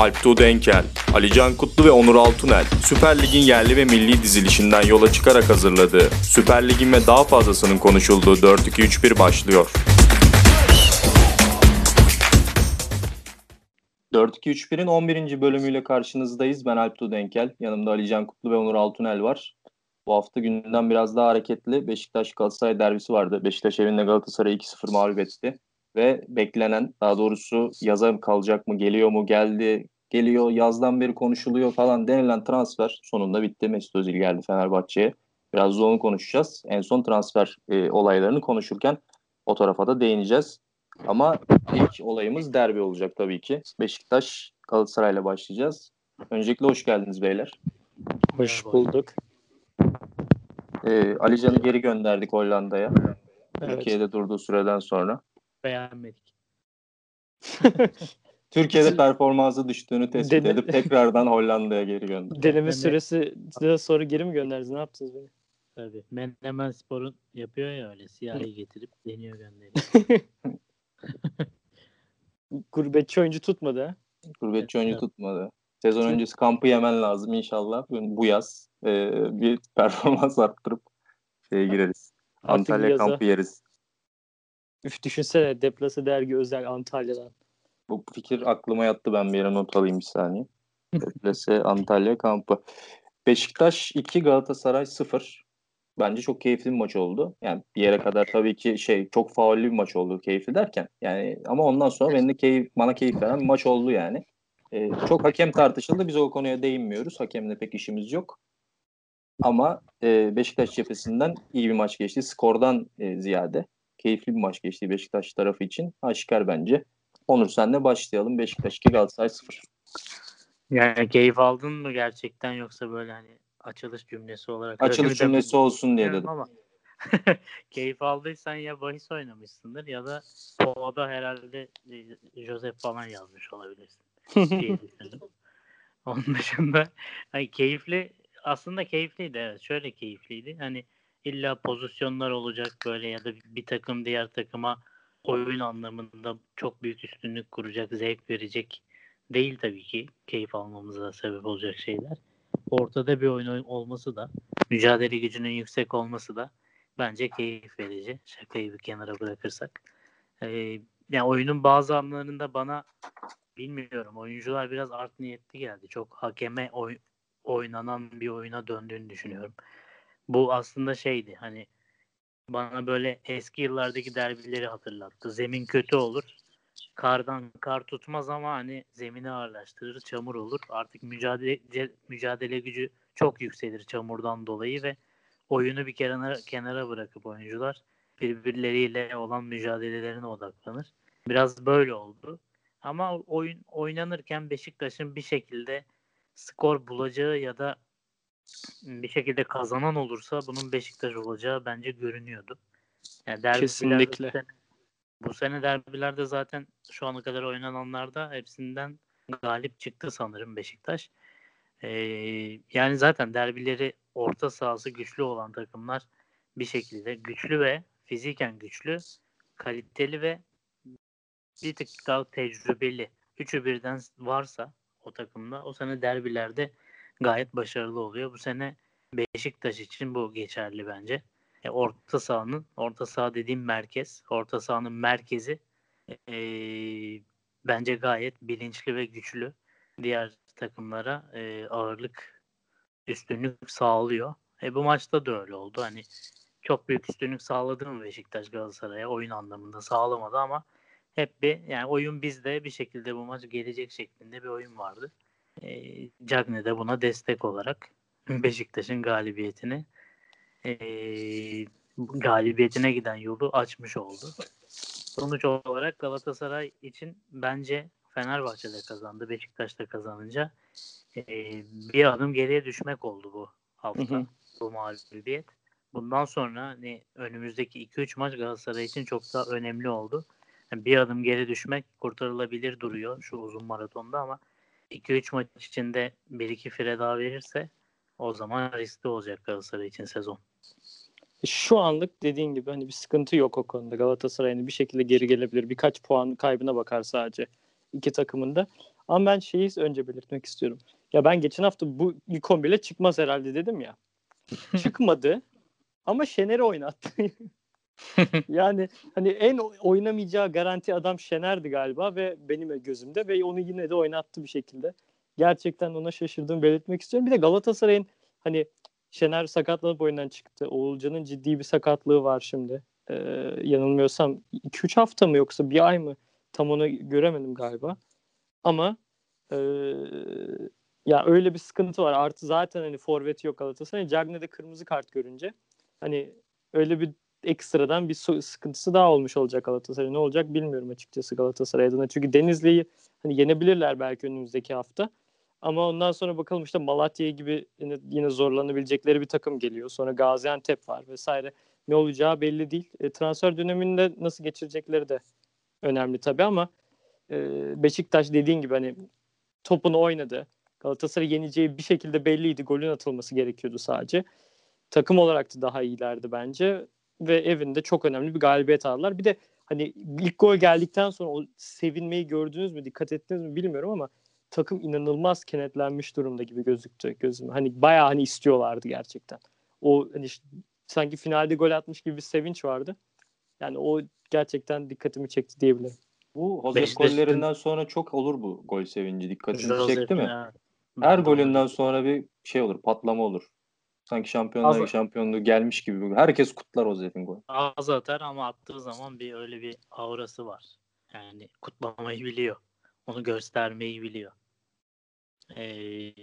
Alp Tuğ Denkel, Alican Kutlu ve Onur Altunel, Süper Lig'in yerli ve milli dizilişinden yola çıkarak hazırladığı, Süper Lig'in ve daha fazlasının konuşulduğu 4-2-3-1 başlıyor. 4-2-3-1'in 11. bölümüyle karşınızdayız. Ben Alp Tuğ Denkel, yanımda Alican Kutlu ve Onur Altunel var. Bu hafta günden biraz daha hareketli. Beşiktaş Galatasaray derbisi vardı. Beşiktaş evinde Galatasaray'ı 2-0 mağlup etti ve beklenen daha doğrusu yaza mı kalacak mı geliyor mu geldi geliyor yazdan beri konuşuluyor falan denilen transfer sonunda bitti. Mesut Özil geldi Fenerbahçe'ye. Biraz da onu konuşacağız. En son transfer e, olaylarını konuşurken o tarafa da değineceğiz. Ama ilk olayımız derbi olacak tabii ki. Beşiktaş Galatasaray'la başlayacağız. Öncelikle hoş geldiniz beyler. Hoş bulduk. Ee, Ali Can'ı geri gönderdik Hollanda'ya. Evet. Türkiye'de durduğu süreden sonra beğenmedik. Türkiye'de performansı düştüğünü tespit Dene... edip tekrardan Hollanda'ya geri gönderdi. Deneme süresi sonra geri mi gönderdiniz? Ne yaptınız beni? Tabii. Menemen Spor'un yapıyor ya öyle. Siyahi getirip deniyor gönderiyor. Gurbetçi oyuncu tutmadı ha? Gurbetçi oyuncu evet. tutmadı. Sezon öncesi kampı yemen lazım inşallah. Bu yaz e, bir performans arttırıp şeye gireriz. Antalya kampı yeriz. Üf düşünsene deplase dergi özel Antalya'dan. Bu fikir aklıma yattı ben bir yere not alayım bir saniye. deplase Antalya kampı. Beşiktaş 2 Galatasaray 0. Bence çok keyifli bir maç oldu. Yani bir yere kadar tabii ki şey çok faullü bir maç oldu keyifli derken. Yani ama ondan sonra benim de keyif, bana keyif veren bir maç oldu yani. Ee, çok hakem tartışıldı. Biz o konuya değinmiyoruz. Hakemle pek işimiz yok. Ama e, Beşiktaş cephesinden iyi bir maç geçti. Skordan e, ziyade keyifli bir maç geçti Beşiktaş tarafı için. Aşikar bence. Onur senle başlayalım. Beşiktaş 2 Galatasaray 0. Yani keyif aldın mı gerçekten yoksa böyle hani açılış cümlesi olarak? Açılış cümlesi olsun diye dedim. Ama keyif aldıysan ya bahis oynamışsındır ya da Po'da herhalde Joseph falan yazmış olabilirsin. Onun dışında hani keyifli aslında keyifliydi evet. Şöyle keyifliydi. Hani illa pozisyonlar olacak böyle ya da bir takım diğer takıma oyun anlamında çok büyük üstünlük kuracak, zevk verecek değil tabii ki keyif almamıza sebep olacak şeyler. Ortada bir oyun olması da, mücadele gücünün yüksek olması da bence keyif verici. Şakayı bir kenara bırakırsak. Ee, yani oyunun bazı anlarında bana bilmiyorum oyuncular biraz art niyetli geldi. Çok hakeme oy, oynanan bir oyuna döndüğünü düşünüyorum bu aslında şeydi hani bana böyle eski yıllardaki derbileri hatırlattı. Zemin kötü olur. Kardan kar tutmaz ama hani zemini ağırlaştırır, çamur olur. Artık mücadele mücadele gücü çok yükselir çamurdan dolayı ve oyunu bir kenara kenara bırakıp oyuncular birbirleriyle olan mücadelelerine odaklanır. Biraz böyle oldu. Ama oyun oynanırken Beşiktaş'ın bir şekilde skor bulacağı ya da bir şekilde kazanan olursa bunun Beşiktaş olacağı bence görünüyordu. Yani Kesinlikle. Bu sene, bu sene derbilerde zaten şu ana kadar oynananlarda hepsinden galip çıktı sanırım Beşiktaş. Ee, yani zaten derbileri orta sahası güçlü olan takımlar bir şekilde güçlü ve fiziken güçlü, kaliteli ve bir tık daha tecrübeli. Üçü birden varsa o takımda o sene derbilerde gayet başarılı oluyor. Bu sene Beşiktaş için bu geçerli bence. E, orta sahanın, orta saha dediğim merkez, orta sahanın merkezi e, bence gayet bilinçli ve güçlü. Diğer takımlara e, ağırlık, üstünlük sağlıyor. E, bu maçta da öyle oldu. Hani çok büyük üstünlük sağladı mı Beşiktaş Galatasaray'a oyun anlamında sağlamadı ama hep bir yani oyun bizde bir şekilde bu maç gelecek şeklinde bir oyun vardı. E, Cagne de buna destek olarak Beşiktaş'ın galibiyetini e, galibiyetine giden yolu açmış oldu. Sonuç olarak Galatasaray için bence Fenerbahçe'de kazandı. Beşiktaş'ta kazanınca e, bir adım geriye düşmek oldu bu hafta. Hı hı. Bu mağlubiyet. Bundan sonra hani önümüzdeki 2-3 maç Galatasaray için çok daha önemli oldu. Yani bir adım geri düşmek kurtarılabilir duruyor şu uzun maratonda ama 2-3 maç içinde 1-2 fire daha verirse o zaman riskli olacak Galatasaray için sezon. Şu anlık dediğin gibi hani bir sıkıntı yok o konuda. Galatasaray'ın bir şekilde geri gelebilir. Birkaç puan kaybına bakar sadece iki takımında. Ama ben şeyi önce belirtmek istiyorum. Ya ben geçen hafta bu 11 çıkmaz herhalde dedim ya. Çıkmadı ama Şener'i oynattı. yani hani en oynamayacağı garanti adam Şener'di galiba ve benim gözümde ve onu yine de oynattı bir şekilde. Gerçekten ona şaşırdığımı belirtmek istiyorum. Bir de Galatasaray'ın hani Şener sakatlanıp oyundan çıktı. Oğulcan'ın ciddi bir sakatlığı var şimdi. Ee, yanılmıyorsam 2-3 hafta mı yoksa bir ay mı? Tam onu göremedim galiba. Ama e, ya öyle bir sıkıntı var. Artı zaten hani forveti yok Galatasaray'ın. Cagney'de kırmızı kart görünce hani öyle bir ekstradan bir sıkıntısı daha olmuş olacak Galatasaray. Ne olacak bilmiyorum açıkçası Galatasaray adına. Çünkü Denizli'yi hani yenebilirler belki önümüzdeki hafta. Ama ondan sonra bakalım işte Malatya gibi yine, yine zorlanabilecekleri bir takım geliyor. Sonra Gaziantep var vesaire. Ne olacağı belli değil. E, transfer döneminde nasıl geçirecekleri de önemli tabii ama e, Beşiktaş dediğin gibi hani topunu oynadı. Galatasaray yeneceği bir şekilde belliydi. Golün atılması gerekiyordu sadece. Takım olarak da daha iyilerdi bence. Ve evinde çok önemli bir galibiyet aldılar. Bir de hani ilk gol geldikten sonra o sevinmeyi gördünüz mü, dikkat ettiniz mi bilmiyorum ama takım inanılmaz kenetlenmiş durumda gibi gözüktü gözüme. Hani bayağı hani istiyorlardı gerçekten. O hani işte, sanki finalde gol atmış gibi bir sevinç vardı. Yani o gerçekten dikkatimi çekti diyebilirim. Bu Josef gollerinden sonra çok olur bu gol sevinci. Dikkatini çekti mi? Ya. Her golünden sonra bir şey olur, patlama olur. Sanki şampiyonlar Az... şampiyonluğu gelmiş gibi. Herkes kutlar Josef'in golü. Az atar ama attığı zaman bir öyle bir aurası var. Yani kutlamayı biliyor. Onu göstermeyi biliyor. Ee,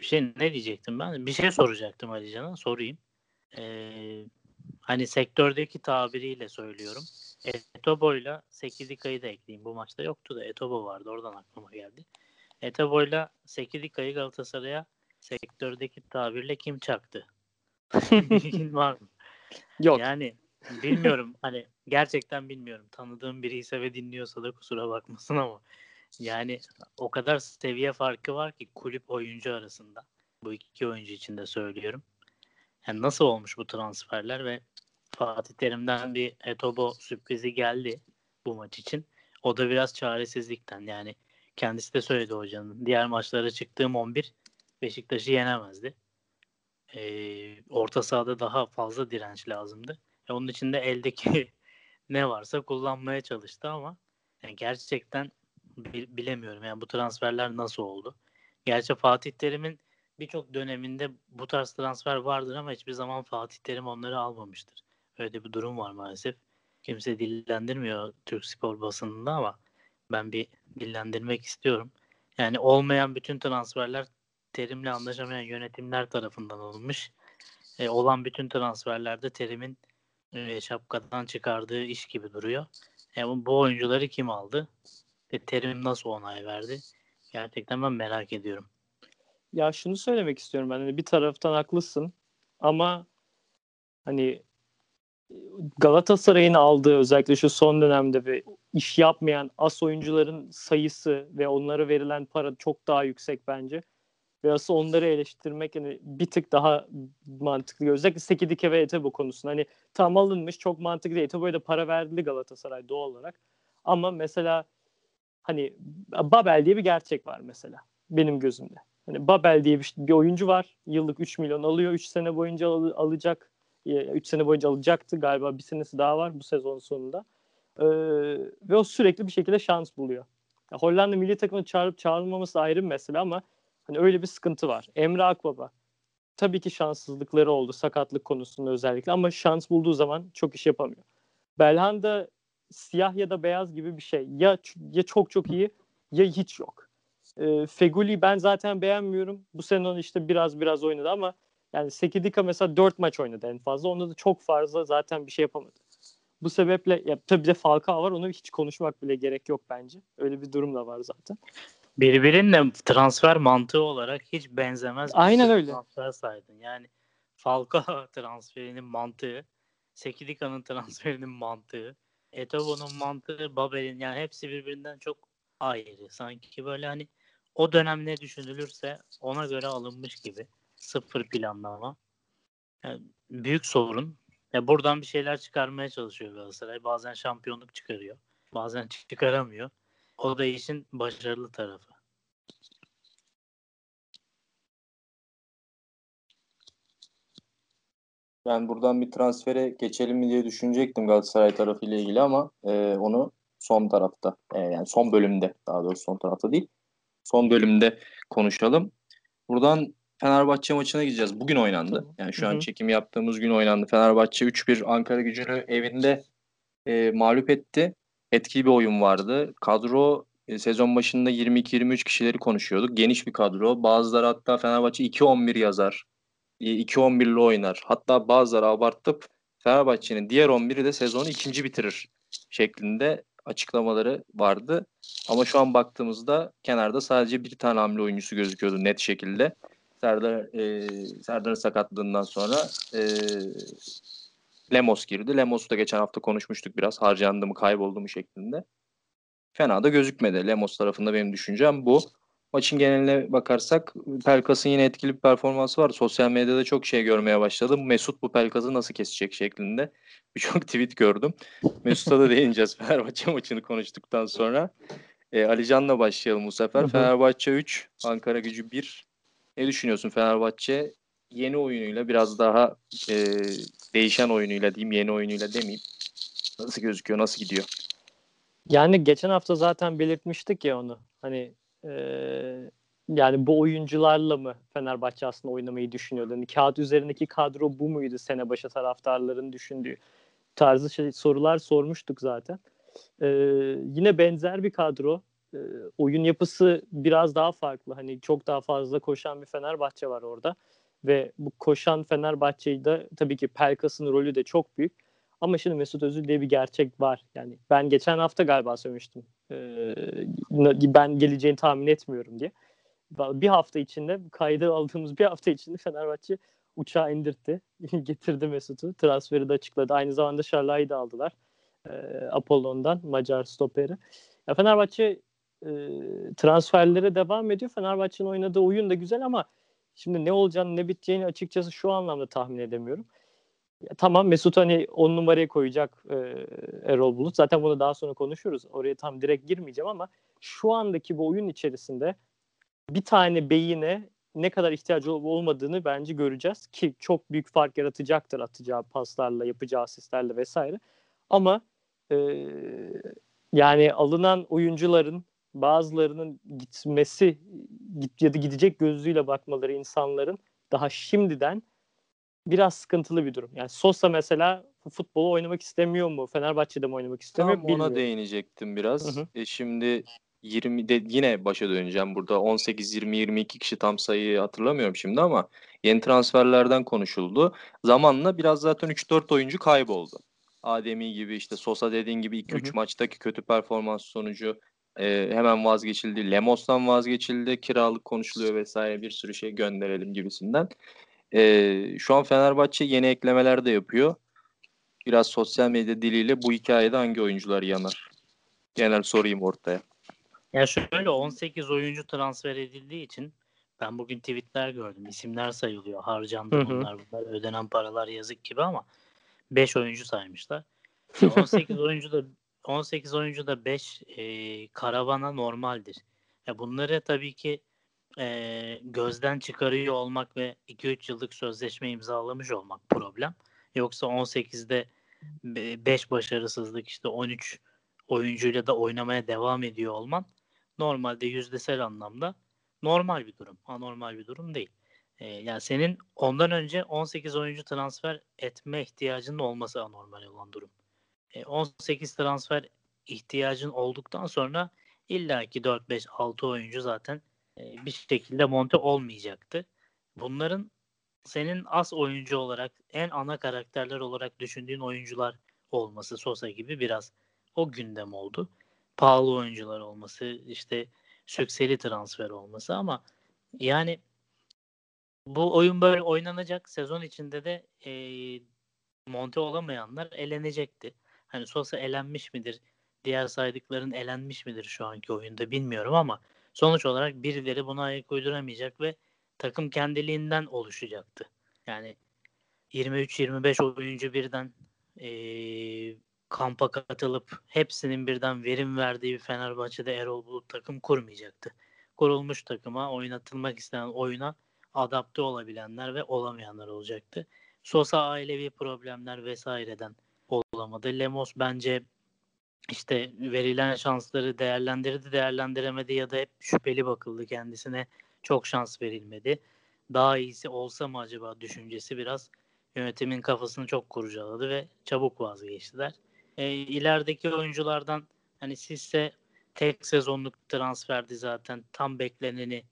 şey ne diyecektim ben? Bir şey soracaktım Ali Can'a. Sorayım. Ee, hani sektördeki tabiriyle söylüyorum. Etobo'yla Sekidika'yı da ekleyeyim. Bu maçta yoktu da Etobo vardı. Oradan aklıma geldi. Etobo'yla Sekidika'yı Galatasaray'a sektördeki tabirle kim çaktı? Bilgin var mı? Yok. Yani bilmiyorum. hani gerçekten bilmiyorum. Tanıdığım biri ise ve dinliyorsa da kusura bakmasın ama yani o kadar seviye farkı var ki kulüp oyuncu arasında. Bu iki oyuncu için de söylüyorum. Yani nasıl olmuş bu transferler ve Fatih Terim'den bir Etobo sürprizi geldi bu maç için. O da biraz çaresizlikten yani kendisi de söyledi hocanın. Diğer maçlara çıktığım 11 Beşiktaş'ı yenemezdi. Ee, orta sahada daha fazla direnç lazımdı. E, onun için de eldeki ne varsa kullanmaya çalıştı ama yani gerçekten bilemiyorum yani bu transferler nasıl oldu. Gerçi Fatih Terim'in birçok döneminde bu tarz transfer vardır ama hiçbir zaman Fatih Terim onları almamıştır. Öyle bir durum var maalesef. Kimse dillendirmiyor Türk spor basınında ama ben bir dillendirmek istiyorum. Yani olmayan bütün transferler terimle anlaşamayan yönetimler tarafından olmuş. E, olan bütün transferlerde terimin e, şapkadan çıkardığı iş gibi duruyor. E, bu oyuncuları kim aldı? ve terim nasıl onay verdi? Gerçekten ben merak ediyorum. Ya şunu söylemek istiyorum ben. Hani bir taraftan haklısın ama hani Galatasaray'ın aldığı özellikle şu son dönemde ve iş yapmayan as oyuncuların sayısı ve onlara verilen para çok daha yüksek bence. Ve asıl onları eleştirmek hani bir tık daha mantıklı. Özellikle Sekidike ve Etebo konusunda. Hani tam alınmış çok mantıklı. Etebo'ya da para verdi Galatasaray doğal olarak. Ama mesela hani Babel diye bir gerçek var mesela benim gözümde. Hani Babel diye bir, bir oyuncu var. Yıllık 3 milyon alıyor. 3 sene boyunca al, alacak. 3 sene boyunca alacaktı. Galiba bir senesi daha var bu sezon sonunda. Ee, ve o sürekli bir şekilde şans buluyor. Ya Hollanda milli takımını çağırıp çağrılmaması ayrı bir mesele ama hani öyle bir sıkıntı var. Emre Akbaba tabii ki şanssızlıkları oldu sakatlık konusunda özellikle ama şans bulduğu zaman çok iş yapamıyor. Belhanda siyah ya da beyaz gibi bir şey. Ya ya çok çok iyi ya hiç yok. E, Feguli ben zaten beğenmiyorum. Bu sene işte biraz biraz oynadı ama yani Sekidika mesela 4 maç oynadı en fazla. Onda da çok fazla zaten bir şey yapamadı. Bu sebeple ya tabii de Falcao var. Onu hiç konuşmak bile gerek yok bence. Öyle bir durum da var zaten. Birbirine transfer mantığı olarak hiç benzemez. Aynen öyle. Transfer saydın. Yani Falcao transferinin mantığı, Sekidika'nın transferinin mantığı, Etobo'nun mantığı, Babel'in yani hepsi birbirinden çok ayrı. Sanki böyle hani o dönem ne düşünülürse ona göre alınmış gibi. Sıfır planlama. Yani büyük sorun. Ya buradan bir şeyler çıkarmaya çalışıyor Galatasaray. Bazen şampiyonluk çıkarıyor. Bazen çıkaramıyor. O da işin başarılı tarafı. Ben buradan bir transfere geçelim mi diye düşünecektim Galatasaray tarafıyla ilgili ama e, onu son tarafta e, yani son bölümde daha doğrusu son tarafta değil son bölümde konuşalım. Buradan Fenerbahçe maçına gideceğiz. Bugün oynandı. Yani şu Hı-hı. an çekim yaptığımız gün oynandı. Fenerbahçe 3-1 Ankara gücünü evinde e, mağlup etti. Etkili bir oyun vardı. Kadro e, sezon başında 22-23 kişileri konuşuyorduk. Geniş bir kadro. Bazıları hatta Fenerbahçe 2-11 yazar. 2-11'li oynar. Hatta bazıları abartıp Fenerbahçe'nin diğer 11'i de sezonu ikinci bitirir şeklinde açıklamaları vardı. Ama şu an baktığımızda kenarda sadece bir tane hamle oyuncusu gözüküyordu net şekilde. Serdar e, Serdar'ın sakatlığından sonra e, Lemos girdi. Lemos'u da geçen hafta konuşmuştuk biraz. Harcandı mı kayboldu mu şeklinde. Fena da gözükmedi. Lemos tarafında benim düşüncem bu. Maçın geneline bakarsak Pelkas'ın yine etkili bir performansı var. Sosyal medyada çok şey görmeye başladım. Mesut bu Pelkas'ı nasıl kesecek şeklinde birçok tweet gördüm. Mesut'a da değineceğiz Fenerbahçe maçını konuştuktan sonra. E, Alican'la başlayalım bu sefer. Fenerbahçe 3, Ankara gücü 1. Ne düşünüyorsun Fenerbahçe? Yeni oyunuyla biraz daha e, değişen oyunuyla diyeyim, yeni oyunuyla demeyeyim. Nasıl gözüküyor, nasıl gidiyor? Yani geçen hafta zaten belirtmiştik ya onu. Hani ee, yani bu oyuncularla mı Fenerbahçe aslında oynamayı düşünüyordu? Yani kağıt üzerindeki kadro bu muydu sene başı taraftarların düşündüğü tarzı şey, sorular sormuştuk zaten. Ee, yine benzer bir kadro. Ee, oyun yapısı biraz daha farklı. Hani çok daha fazla koşan bir Fenerbahçe var orada. Ve bu koşan Fenerbahçe'yi de tabii ki Pelkas'ın rolü de çok büyük. Ama şimdi Mesut Özil diye bir gerçek var. Yani ben geçen hafta galiba söylemiştim. Ee, ben geleceğini tahmin etmiyorum diye. Bir hafta içinde kaydı aldığımız bir hafta içinde Fenerbahçe uçağı indirtti. Getirdi Mesut'u. Transferi de açıkladı. Aynı zamanda Şarlay'ı da aldılar. E, Apollon'dan Macar stoperi. Ya Fenerbahçe e, transferlere devam ediyor. Fenerbahçe'nin oynadığı oyun da güzel ama şimdi ne olacağını ne biteceğini açıkçası şu anlamda tahmin edemiyorum. Ya, tamam Mesut hani on numaraya koyacak e, Erol Bulut. Zaten bunu daha sonra konuşuruz. Oraya tam direkt girmeyeceğim ama şu andaki bu oyun içerisinde bir tane beyine ne kadar ihtiyacı olmadığını bence göreceğiz ki çok büyük fark yaratacaktır atacağı paslarla, yapacağı asistlerle vesaire. Ama e, yani alınan oyuncuların bazılarının gitmesi git ya da gidecek gözüyle bakmaları insanların daha şimdiden biraz sıkıntılı bir durum. Yani Sosa mesela futbolu oynamak istemiyor mu? Fenerbahçe'de mi oynamak istemiyor? Tam ona değinecektim biraz. Hı hı. E şimdi 20 de yine başa döneceğim burada. 18 20 22 kişi tam sayıyı hatırlamıyorum şimdi ama yeni transferlerden konuşuldu. Zamanla biraz zaten 3-4 oyuncu kayboldu. Ademi gibi işte Sosa dediğin gibi 2-3 maçtaki kötü performans sonucu e, hemen vazgeçildi. Lemos'tan vazgeçildi. Kiralık konuşuluyor vesaire bir sürü şey gönderelim gibisinden. E, şu an Fenerbahçe yeni eklemeler de yapıyor. Biraz sosyal medya diliyle bu hikayede hangi oyuncular yanar? Genel sorayım ortaya. Ya şöyle 18 oyuncu transfer edildiği için ben bugün tweetler gördüm. İsimler sayılıyor. Harcandı bunlar bunlar. Ödenen paralar yazık gibi ama 5 oyuncu saymışlar. Ya 18 oyuncu da 18 oyuncu da 5 e, karavana normaldir. Ya bunları tabii ki e, gözden çıkarıyor olmak ve 2-3 yıllık sözleşme imzalamış olmak problem. Yoksa 18'de 5 başarısızlık işte 13 oyuncuyla da oynamaya devam ediyor olman normalde yüzdesel anlamda normal bir durum. Anormal bir durum değil. E, yani senin ondan önce 18 oyuncu transfer etme ihtiyacının olması anormal olan durum. E, 18 transfer ihtiyacın olduktan sonra illaki 4-5-6 oyuncu zaten e, bir şekilde monte olmayacaktı. Bunların senin as oyuncu olarak en ana karakterler olarak düşündüğün oyuncular olması Sosa gibi biraz o gündem oldu. Pahalı oyuncular olması, işte sükseli transfer olması ama yani bu oyun böyle oynanacak. Sezon içinde de e, monte olamayanlar elenecekti. Hani Sosa elenmiş midir? Diğer saydıkların elenmiş midir şu anki oyunda bilmiyorum ama Sonuç olarak birileri buna ayak uyduramayacak ve takım kendiliğinden oluşacaktı. Yani 23-25 oyuncu birden e, kampa katılıp hepsinin birden verim verdiği bir Fenerbahçe'de Erol Bulut takım kurmayacaktı. Kurulmuş takıma oynatılmak istenen oyuna adapte olabilenler ve olamayanlar olacaktı. Sosa ailevi problemler vesaireden olamadı. Lemos bence işte verilen şansları değerlendirdi, değerlendiremedi ya da hep şüpheli bakıldı kendisine. Çok şans verilmedi. Daha iyisi olsa mı acaba düşüncesi biraz yönetimin kafasını çok kurcaladı ve çabuk vazgeçtiler. E, ilerideki oyunculardan hani sizse tek sezonluk transferdi zaten tam bekleneni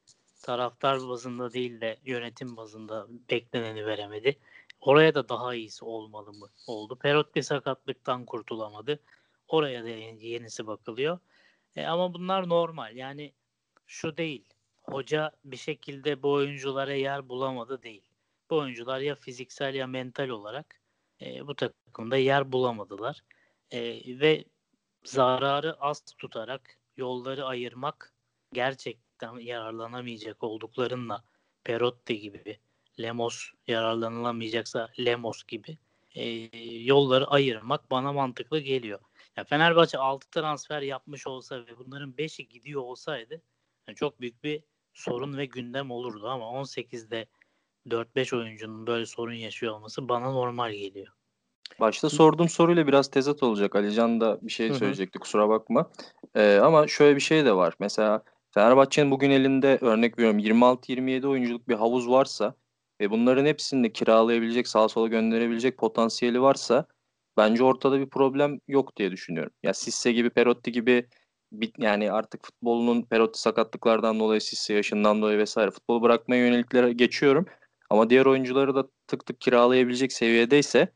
taraftar bazında değil de yönetim bazında bekleneni veremedi. Oraya da daha iyisi olmalı mı oldu. Perotti sakatlıktan kurtulamadı. Oraya da yenisi bakılıyor. E, ama bunlar normal. Yani şu değil. Hoca bir şekilde bu oyunculara yer bulamadı değil. Bu oyuncular ya fiziksel ya mental olarak e, bu takımda yer bulamadılar. E, ve zararı az tutarak yolları ayırmak gerçekten yararlanamayacak olduklarınla Perotti gibi Lemos yararlanılamayacaksa Lemos gibi e, yolları ayırmak bana mantıklı geliyor. Ya Fenerbahçe 6 transfer yapmış olsa ve bunların 5'i gidiyor olsaydı yani çok büyük bir sorun ve gündem olurdu ama 18'de 4-5 oyuncunun böyle sorun yaşıyor olması bana normal geliyor. Başta sorduğum soruyla biraz tezat olacak. Alican da bir şey söyleyecekti kusura bakma. Ee, ama şöyle bir şey de var. Mesela Fenerbahçe'nin bugün elinde örnek veriyorum 26-27 oyunculuk bir havuz varsa ve bunların hepsini de kiralayabilecek, sağa sola gönderebilecek potansiyeli varsa bence ortada bir problem yok diye düşünüyorum. Ya Sisse gibi, Perotti gibi yani artık futbolunun Perotti sakatlıklardan dolayı, Sisse yaşından dolayı vesaire futbolu bırakmaya yöneliklere geçiyorum. Ama diğer oyuncuları da tık tık kiralayabilecek seviyedeyse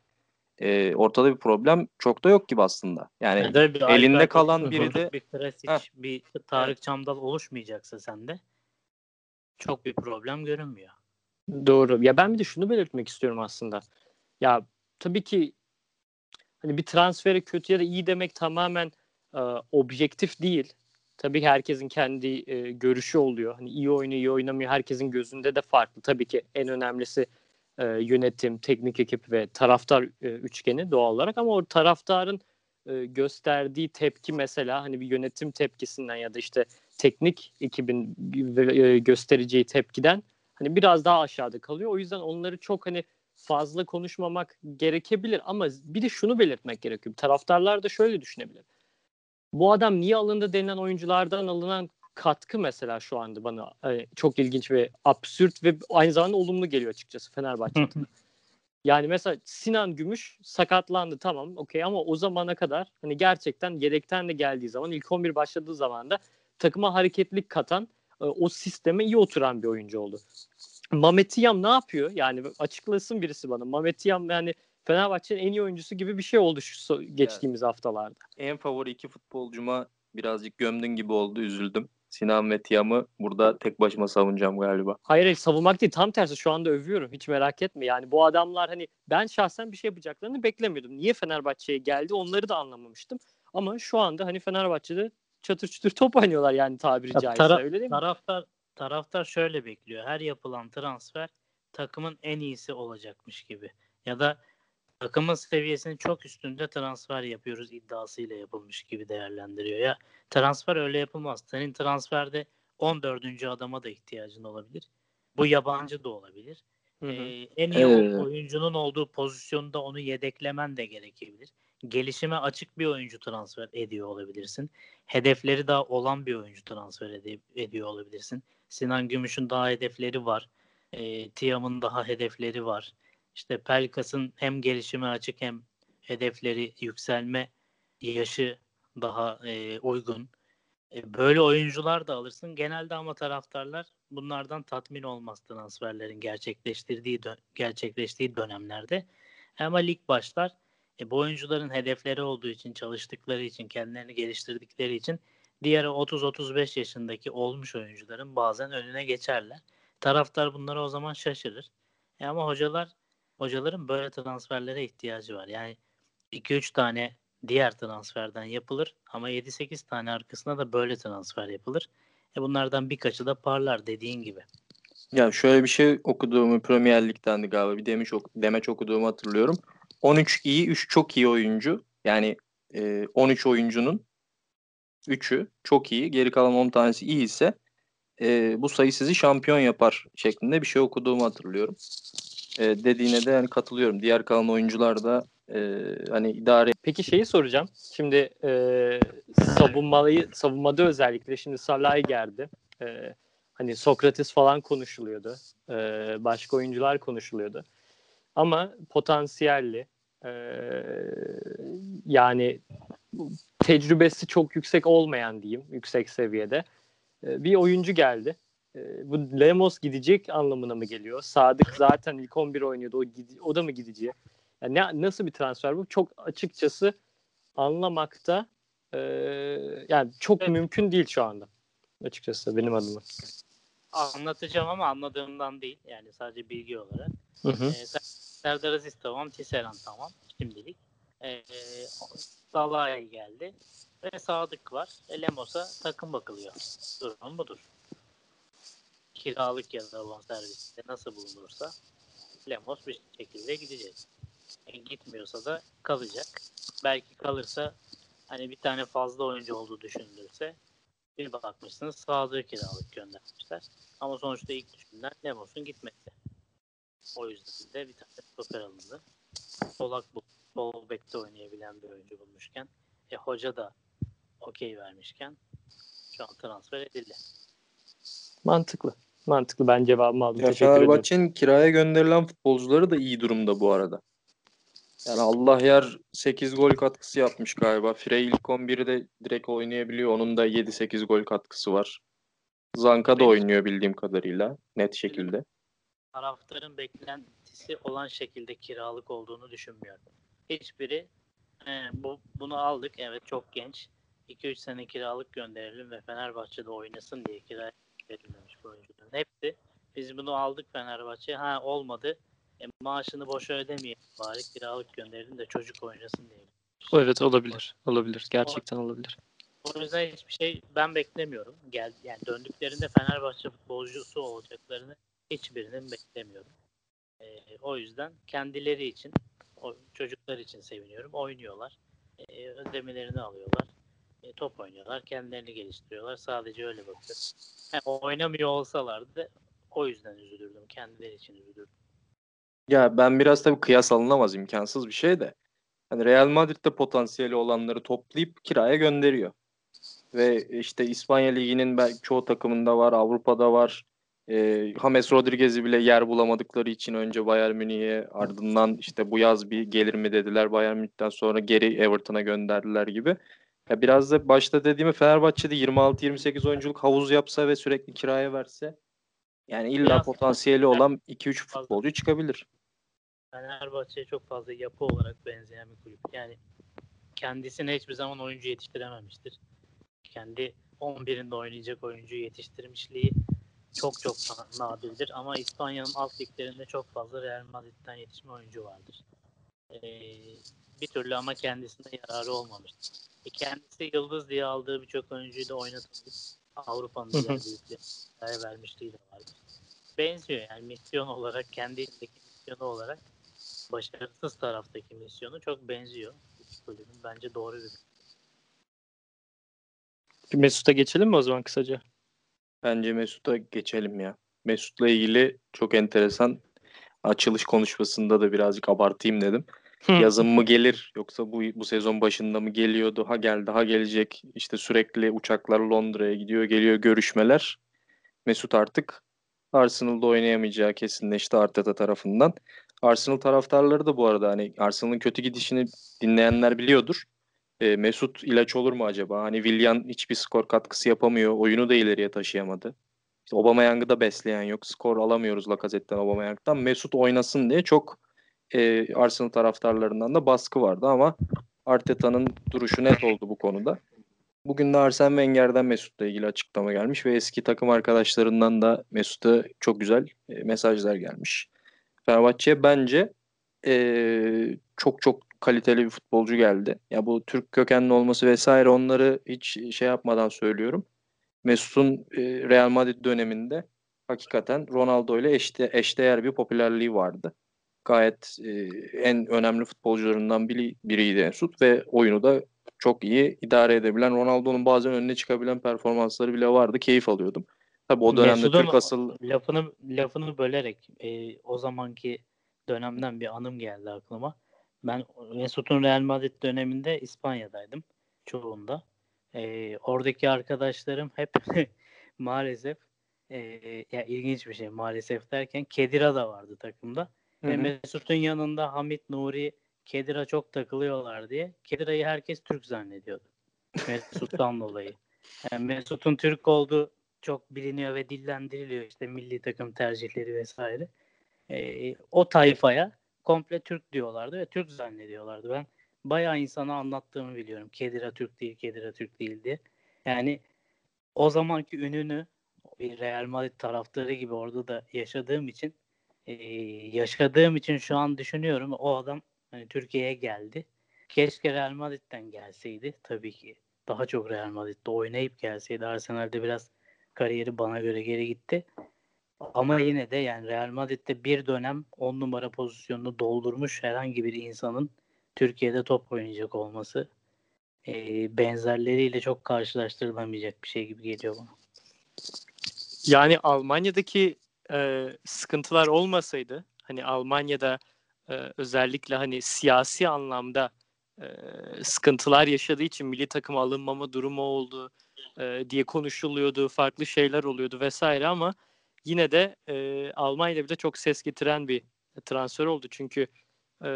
e, ortada bir problem çok da yok gibi aslında. Yani, yani bir elinde kalan biri de bir Krasic, bir Tarık. Çamdal oluşmayacaksa sende çok bir problem görünmüyor. Doğru. Ya ben bir de şunu belirtmek istiyorum aslında. Ya tabii ki hani bir transferi kötü ya da iyi demek tamamen e, objektif değil. Tabii ki herkesin kendi e, görüşü oluyor. Hani iyi oynuyor, iyi oynamıyor. Herkesin gözünde de farklı. Tabii ki en önemlisi e, yönetim, teknik ekip ve taraftar e, üçgeni doğal olarak ama o taraftarın e, gösterdiği tepki mesela hani bir yönetim tepkisinden ya da işte teknik ekibin e, göstereceği tepkiden hani biraz daha aşağıda kalıyor. O yüzden onları çok hani fazla konuşmamak gerekebilir ama bir de şunu belirtmek gerekiyor. Taraftarlar da şöyle düşünebilir. Bu adam niye alındı denilen oyunculardan alınan katkı mesela şu anda bana e, çok ilginç ve absürt ve aynı zamanda olumlu geliyor açıkçası Fenerbahçe Yani mesela Sinan Gümüş sakatlandı tamam okey ama o zamana kadar hani gerçekten yedekten de geldiği zaman ilk 11 başladığı zaman da takıma hareketlik katan e, o sisteme iyi oturan bir oyuncu oldu. Mametiyam ne yapıyor? Yani açıklasın birisi bana. Mametiyam yani Fenerbahçe'nin en iyi oyuncusu gibi bir şey oldu şu geçtiğimiz evet. haftalarda. En favori iki futbolcuma birazcık gömdün gibi oldu. Üzüldüm. Sinan ve Tiam'ı burada tek başıma savunacağım galiba. Hayır hayır savunmak değil tam tersi şu anda övüyorum hiç merak etme. Yani bu adamlar hani ben şahsen bir şey yapacaklarını beklemiyordum. Niye Fenerbahçe'ye geldi onları da anlamamıştım. Ama şu anda hani Fenerbahçe'de çatır çutur top oynuyorlar yani tabiri ya, caizse taraf, öyle değil mi? Taraftar, taraftar şöyle bekliyor. Her yapılan transfer takımın en iyisi olacakmış gibi. Ya da takımın seviyesinin çok üstünde transfer yapıyoruz iddiasıyla yapılmış gibi değerlendiriyor. Ya transfer öyle yapılmaz. Senin transferde 14. adama da ihtiyacın olabilir. Bu yabancı da olabilir. Hı hı. Ee, en iyi evet. oyuncunun olduğu pozisyonda onu yedeklemen de gerekebilir. Gelişime açık bir oyuncu transfer ediyor olabilirsin. Hedefleri daha olan bir oyuncu transfer ed- ediyor olabilirsin. Sinan Gümüş'ün daha hedefleri var. E, Tiam'ın daha hedefleri var. İşte Pelkas'ın hem gelişime açık hem hedefleri yükselme yaşı daha e, uygun. E, böyle oyuncular da alırsın. Genelde ama taraftarlar bunlardan tatmin olmaz transferlerin gerçekleştirdiği dö- gerçekleştiği dönemlerde. Ama lig başlar. E, bu oyuncuların hedefleri olduğu için, çalıştıkları için, kendilerini geliştirdikleri için diğer 30-35 yaşındaki olmuş oyuncuların bazen önüne geçerler. Taraftar bunlara o zaman şaşırır. E, ama hocalar hocaların böyle transferlere ihtiyacı var. Yani 2-3 tane diğer transferden yapılır ama 7-8 tane arkasına da böyle transfer yapılır. E bunlardan birkaçı da parlar dediğin gibi. Ya şöyle bir şey okuduğumu Premier Lig'den de galiba bir demiş demeç okuduğumu hatırlıyorum. 13 iyi, 3 çok iyi oyuncu. Yani e, 13 oyuncunun 3'ü çok iyi, geri kalan 10 tanesi iyi ise e, bu sayı sizi şampiyon yapar şeklinde bir şey okuduğumu hatırlıyorum. e, dediğine de hani katılıyorum. Diğer kalan oyuncular da e, hani idare Peki şeyi soracağım. Şimdi e, savunmayı savunmada özellikle şimdi Salah'ı gerdi. E, hani Sokrates falan konuşuluyordu. E, başka oyuncular konuşuluyordu. Ama potansiyelli e, yani tecrübesi çok yüksek olmayan diyeyim yüksek seviyede e, bir oyuncu geldi. E, bu Lemos gidecek anlamına mı geliyor? Sadık zaten ilk 11 oynuyordu. O, o da mı gidecek? Yani ne, nasıl bir transfer bu? Çok açıkçası anlamakta e, yani çok Evet. mümkün değil şu anda. Açıkçası benim adıma. Anlatacağım ama anladığımdan değil. Yani sadece bilgi olarak. Hı hı. Ee, Ser- Serdar Aziz tamam. Tisseran tamam. Şimdilik. Ee, Salah'a geldi. Ve Sadık var. E, Lemos'a takım bakılıyor. Durum budur. Kiralık ya da bonserviste nasıl bulunursa Lemos bir şekilde gidecek. E, gitmiyorsa da kalacak. Belki kalırsa hani bir tane fazla oyuncu olduğu düşünülürse bir bakmışsınız Sadık'ı kiralık göndermişler. Ama sonuçta ilk düşünülen Lemos'un gitmesi. O yüzden de bir tane stoper alındı. Solak bu. Sol bekte oynayabilen bir oyuncu bulmuşken. E hoca da okey vermişken şu an transfer edildi. Mantıklı. Mantıklı. Ben cevabımı aldım. Ya Teşekkür ederim. Fenerbahçe'nin kiraya gönderilen futbolcuları da iyi durumda bu arada. Yani Allah yer 8 gol katkısı yapmış galiba. Frey ilk 11'i de direkt oynayabiliyor. Onun da 7-8 gol katkısı var. Zanka da oynuyor bildiğim kadarıyla net şekilde. Taraftarın beklentisi olan şekilde kiralık olduğunu düşünmüyorum. Hiçbiri "He, bu bunu aldık evet çok genç 2-3 sene kiralık gönderelim ve Fenerbahçe'de oynasın diye kiraya verilmemiş bu oyuncuların. Hepsi biz bunu aldık Fenerbahçe ha olmadı e, maaşını boşa ödemeyelim bari kiralık gönderelim de çocuk oynasın diye. Evet olabilir. Olabilir. Gerçekten olabilir. O yüzden hiçbir şey ben beklemiyorum. Gel yani döndüklerinde Fenerbahçe futbolcusu olacaklarını hiçbirinin beklemiyorum. Ee, o yüzden kendileri için, o çocuklar için seviniyorum. Oynuyorlar. Ee, ödemelerini alıyorlar. E, top oynuyorlar. Kendilerini geliştiriyorlar. Sadece öyle bakıyorum. Ha, oynamıyor olsalardı o yüzden üzülürdüm. Kendileri için üzülürdüm. Ya ben biraz tabii kıyas alınamaz imkansız bir şey de. Hani Real Madrid'de potansiyeli olanları toplayıp kiraya gönderiyor. Ve işte İspanya Ligi'nin belki çoğu takımında var, Avrupa'da var. Ee, James Rodriguez'i bile yer bulamadıkları için önce Bayern Münih'e ardından işte bu yaz bir gelir mi dediler. Bayern Münih'ten sonra geri Everton'a gönderdiler gibi. Ya biraz da başta dediğimi Fenerbahçe'de 26-28 oyunculuk havuz yapsa ve sürekli kiraya verse yani illa Biraz- potansiyeli olan 2-3 futbolcu çıkabilir. Fenerbahçe'ye çok fazla yapı olarak benzeyen bir kulüp. Yani kendisine hiçbir zaman oyuncu yetiştirememiştir. Kendi 11'inde oynayacak oyuncuyu yetiştirmişliği çok çok na- nadirdir. Ama İspanya'nın alt liglerinde çok fazla Real Madrid'den yetişme oyuncu vardır. Ee, bir türlü ama kendisine yararı olmamıştır. E kendisi yıldız diye aldığı birçok oyuncuyu da oynatabilir. Avrupa'nın diğer büyüklerine vermişliği de vardır. Benziyor yani misyon olarak kendi içindeki misyonu olarak başarısız taraftaki misyonu çok benziyor. İki kulübün bence doğru Bir Mesut'a geçelim mi o zaman kısaca? Bence Mesut'a geçelim ya. Mesut'la ilgili çok enteresan açılış konuşmasında da birazcık abartayım dedim. Yazın mı gelir yoksa bu bu sezon başında mı geliyordu? Ha geldi ha gelecek. İşte sürekli uçaklar Londra'ya gidiyor geliyor görüşmeler. Mesut artık Arsenal'da oynayamayacağı kesinleşti Arteta tarafından. Arsenal taraftarları da bu arada hani Arsenal'ın kötü gidişini dinleyenler biliyordur. E, Mesut ilaç olur mu acaba? Hani Willian hiçbir skor katkısı yapamıyor. Oyunu da ileriye taşıyamadı. İşte Aubameyang'ı da besleyen yok. Skor alamıyoruz Lacazette'den Aubameyang'dan. Mesut oynasın diye çok e, Arsenal taraftarlarından da baskı vardı ama Arteta'nın duruşu net oldu bu konuda. Bugün de Arsene Wenger'den Mesut'la ilgili açıklama gelmiş ve eski takım arkadaşlarından da Mesut'a çok güzel e, mesajlar gelmiş. Fenerbahçe'ye bence e, çok çok kaliteli bir futbolcu geldi. Ya bu Türk kökenli olması vesaire onları hiç şey yapmadan söylüyorum. Mesut'un e, Real Madrid döneminde hakikaten Ronaldo ile eşde, eşdeğer bir popülerliği vardı. Gayet e, en önemli futbolcularından biri, biriydi Mesut ve oyunu da çok iyi idare edebilen Ronaldo'nun bazen önüne çıkabilen performansları bile vardı. Keyif alıyordum. Tabii o dönemde Mesut'un Türk asıl lafını lafını bölerek e, o zamanki dönemden bir anım geldi aklıma. Ben Mesut'un Real Madrid döneminde İspanya'daydım çoğunda. Ee, oradaki arkadaşlarım hep maalesef e, ya ilginç bir şey maalesef derken Kedira da vardı takımda. Hı hı. Mesut'un yanında Hamit Nuri Kedira çok takılıyorlar diye Kedira'yı herkes Türk zannediyordu. Mesut'tan dolayı. Yani Mesut'un Türk olduğu çok biliniyor ve dillendiriliyor işte milli takım tercihleri vesaire. Ee, o tayfaya komple Türk diyorlardı ve Türk zannediyorlardı. Ben bayağı insana anlattığımı biliyorum. Kedira Türk değil, Kedira Türk değil diye. Yani o zamanki ününü bir Real Madrid taraftarı gibi orada da yaşadığım için e, yaşadığım için şu an düşünüyorum o adam hani Türkiye'ye geldi. Keşke Real Madrid'den gelseydi tabii ki. Daha çok Real Madrid'de oynayıp gelseydi. Arsenal'de biraz kariyeri bana göre geri gitti. Ama yine de yani Real Madrid'de bir dönem 10 numara pozisyonunu doldurmuş herhangi bir insanın Türkiye'de top oynayacak olması e, benzerleriyle çok karşılaştırılamayacak bir şey gibi geliyor bana. Yani Almanya'daki e, sıkıntılar olmasaydı hani Almanya'da e, özellikle hani siyasi anlamda e, sıkıntılar yaşadığı için milli takıma alınmama durumu oldu e, diye konuşuluyordu. Farklı şeyler oluyordu vesaire ama yine de e, Almanya'da bir de çok ses getiren bir transfer oldu. Çünkü e,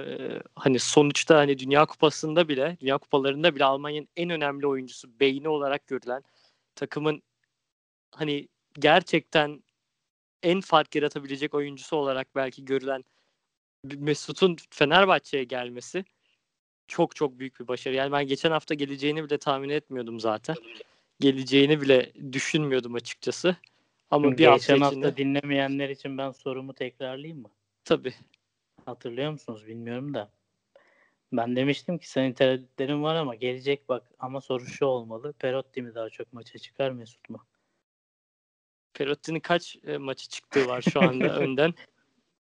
hani sonuçta hani Dünya Kupası'nda bile, Dünya Kupalarında bile Almanya'nın en önemli oyuncusu, beyni olarak görülen takımın hani gerçekten en fark yaratabilecek oyuncusu olarak belki görülen Mesut'un Fenerbahçe'ye gelmesi çok çok büyük bir başarı. Yani ben geçen hafta geleceğini bile tahmin etmiyordum zaten. Geleceğini bile düşünmüyordum açıkçası. Ama bir Geçen hafta hafta içinde dinlemeyenler için ben sorumu tekrarlayayım mı? tabii. Hatırlıyor musunuz bilmiyorum da. Ben demiştim ki senin tereddütlerin var ama gelecek bak ama soru şu olmalı. Perotti mi daha çok maça çıkar Mesut mu? Perotti'nin kaç e, maçı çıktığı var şu anda önden.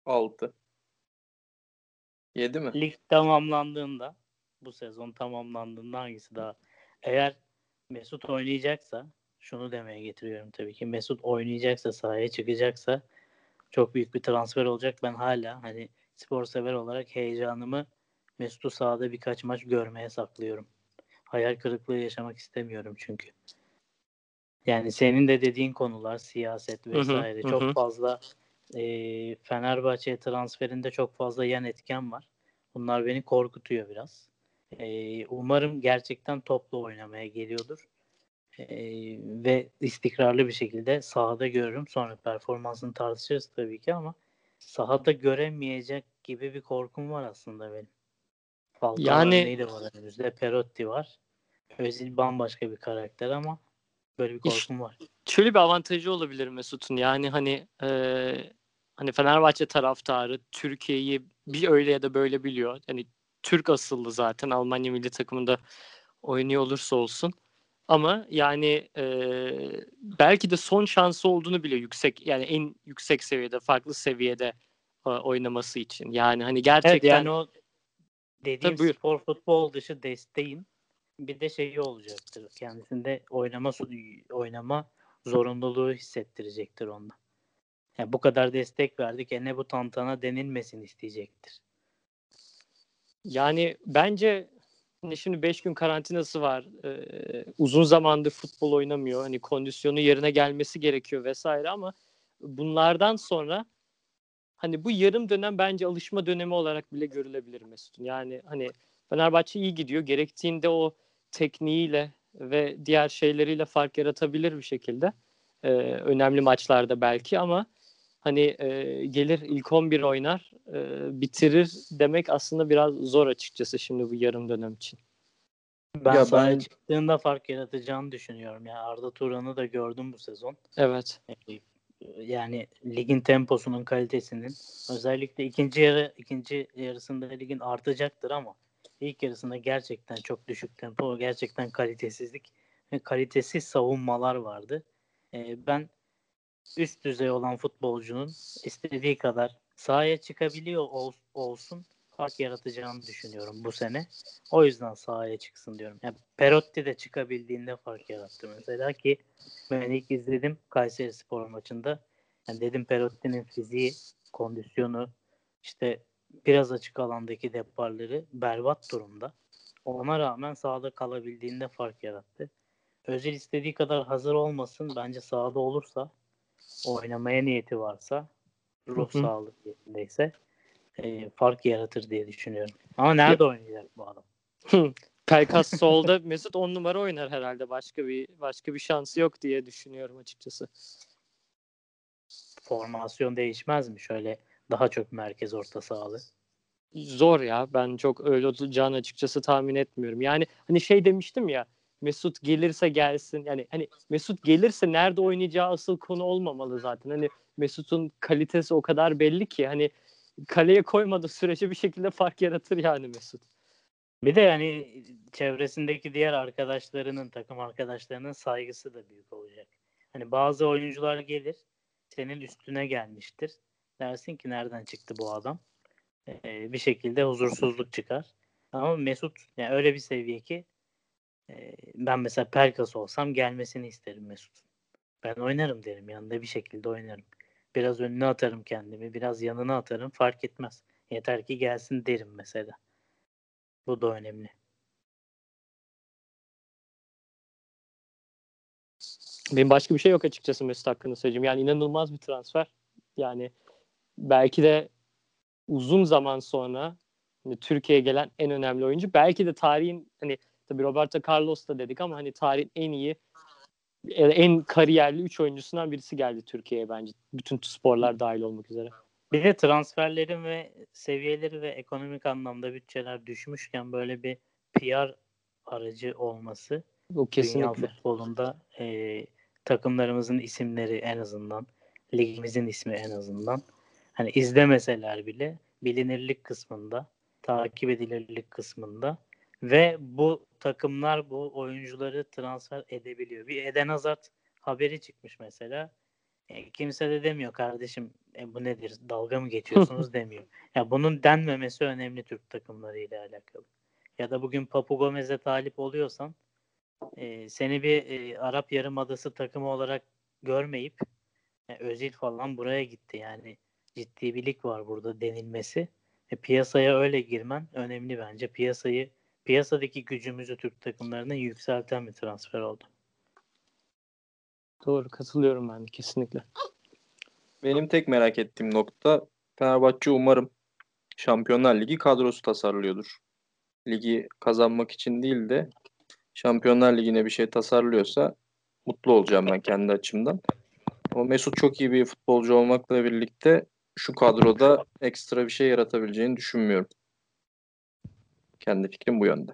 6. 7 mi? Lig tamamlandığında bu sezon tamamlandığında hangisi daha? Eğer Mesut oynayacaksa şunu demeye getiriyorum tabii ki. Mesut oynayacaksa sahaya çıkacaksa çok büyük bir transfer olacak. Ben hala hani spor sever olarak heyecanımı Mesut'u sahada birkaç maç görmeye saklıyorum. Hayal kırıklığı yaşamak istemiyorum çünkü. Yani senin de dediğin konular siyaset hı, vesaire hı çok hı. fazla e, Fenerbahçe transferinde çok fazla yan etken var. Bunlar beni korkutuyor biraz. E, umarım gerçekten toplu oynamaya geliyordur. E, ve istikrarlı bir şekilde sahada görürüm. Sonra performansını tartışırız tabii ki ama sahada göremeyecek gibi bir korkum var aslında benim. Falcao Yani- örneği de var önümüzde. Perotti var. Özil bambaşka bir karakter ama böyle bir korkum var. Şöyle bir avantajı olabilir Mesut'un. Yani hani e, hani Fenerbahçe taraftarı Türkiye'yi bir öyle ya da böyle biliyor. Hani Türk asıllı zaten Almanya milli takımında oynuyor olursa olsun. Ama yani e, belki de son şansı olduğunu bile yüksek yani en yüksek seviyede farklı seviyede e, oynaması için. Yani hani Evet gerçekten yani o dediğim Tabii, buyur. spor futbol dışı desteğin bir de şeyi olacaktır. Kendisinde oynama oynama zorunluluğu hissettirecektir onda. Yani bu kadar destek verdik. E ne bu tantana denilmesin isteyecektir. Yani bence şimdi 5 gün karantinası var. Ee, uzun zamandır futbol oynamıyor. Hani kondisyonu yerine gelmesi gerekiyor vesaire ama bunlardan sonra hani bu yarım dönem bence alışma dönemi olarak bile görülebilir Mesut'un. Yani hani Fenerbahçe iyi gidiyor. Gerektiğinde o tekniğiyle ve diğer şeyleriyle fark yaratabilir bir şekilde. Ee, önemli maçlarda belki ama hani e, gelir ilk 11 oynar e, bitirir demek aslında biraz zor açıkçası şimdi bu yarım dönem için. Ben Ya sahaya ben- çıktığında fark yaratacağını düşünüyorum. Yani Arda Turan'ı da gördüm bu sezon. Evet. E, Yani ligin temposunun kalitesinin özellikle ikinci yarı ikinci yarısında ligin artacaktır ama ilk yarısında gerçekten çok düşük tempo, gerçekten kalitesizlik ve kalitesiz savunmalar vardı. E, ben üst düzey olan futbolcunun istediği kadar sahaya çıkabiliyor ol- olsun fark yaratacağını düşünüyorum bu sene. O yüzden sahaya çıksın diyorum. Yani Perotti de çıkabildiğinde fark yarattı mesela ki ben ilk izledim Kayseri Spor maçında. Yani dedim Perotti'nin fiziği, kondisyonu, işte biraz açık alandaki deparları berbat durumda. Ona rağmen sahada kalabildiğinde fark yarattı. Özil istediği kadar hazır olmasın. Bence sahada olursa oynamaya niyeti varsa ruh Hı hı. sağlığı yerindeyse e, fark yaratır diye düşünüyorum. Ama nerede oynayacak bu adam? Pelkas solda Mesut 10 numara oynar herhalde. Başka bir başka bir şansı yok diye düşünüyorum açıkçası. Formasyon değişmez mi? Şöyle daha çok merkez orta sahalı. Zor ya. Ben çok öyle olacağını açıkçası tahmin etmiyorum. Yani hani şey demiştim ya Mesut gelirse gelsin. Yani hani Mesut gelirse nerede oynayacağı asıl konu olmamalı zaten. Hani Mesut'un kalitesi o kadar belli ki hani kaleye koymadığı sürece bir şekilde fark yaratır yani Mesut. Bir de yani çevresindeki diğer arkadaşlarının, takım arkadaşlarının saygısı da büyük olacak. Hani bazı oyuncular gelir, senin üstüne gelmiştir. Dersin ki nereden çıktı bu adam? Ee, bir şekilde huzursuzluk çıkar. Ama Mesut yani öyle bir seviye ki ben mesela Pelkas olsam gelmesini isterim Mesut. Ben oynarım derim yanında bir şekilde oynarım. Biraz önüne atarım kendimi, biraz yanına atarım fark etmez. Yeter ki gelsin derim mesela. Bu da önemli. Benim başka bir şey yok açıkçası Mesut hakkında söyleyeceğim. Yani inanılmaz bir transfer. Yani belki de uzun zaman sonra hani Türkiye'ye gelen en önemli oyuncu. Belki de tarihin hani tabii Roberto Carlos da dedik ama hani tarihin en iyi en kariyerli 3 oyuncusundan birisi geldi Türkiye'ye bence. Bütün sporlar dahil olmak üzere. Bir de transferlerin ve seviyeleri ve ekonomik anlamda bütçeler düşmüşken böyle bir PR aracı olması O dünya kesinlikle. futbolunda e, takımlarımızın isimleri en azından ligimizin ismi en azından hani izlemeseler bile bilinirlik kısmında takip edilirlik kısmında ve bu takımlar bu oyuncuları transfer edebiliyor. Bir Eden Hazard haberi çıkmış mesela. E, kimse de demiyor kardeşim e, bu nedir dalga mı geçiyorsunuz demiyor. Ya bunun denmemesi önemli Türk takımları ile alakalı. Ya da bugün Papu Gomez'e talip oluyorsan e, seni bir e, Arap Yarımadası takımı olarak görmeyip e, Özil falan buraya gitti. Yani ciddi bir lig var burada denilmesi. E, piyasaya öyle girmen önemli bence. Piyasayı piyasadaki gücümüzü Türk takımlarına yükselten bir transfer oldu. Doğru katılıyorum ben de kesinlikle. Benim tek merak ettiğim nokta Fenerbahçe umarım Şampiyonlar Ligi kadrosu tasarlıyordur. Ligi kazanmak için değil de Şampiyonlar Ligi'ne bir şey tasarlıyorsa mutlu olacağım ben kendi açımdan. Ama Mesut çok iyi bir futbolcu olmakla birlikte şu kadroda ekstra bir şey yaratabileceğini düşünmüyorum. Kendi fikrim bu yönde.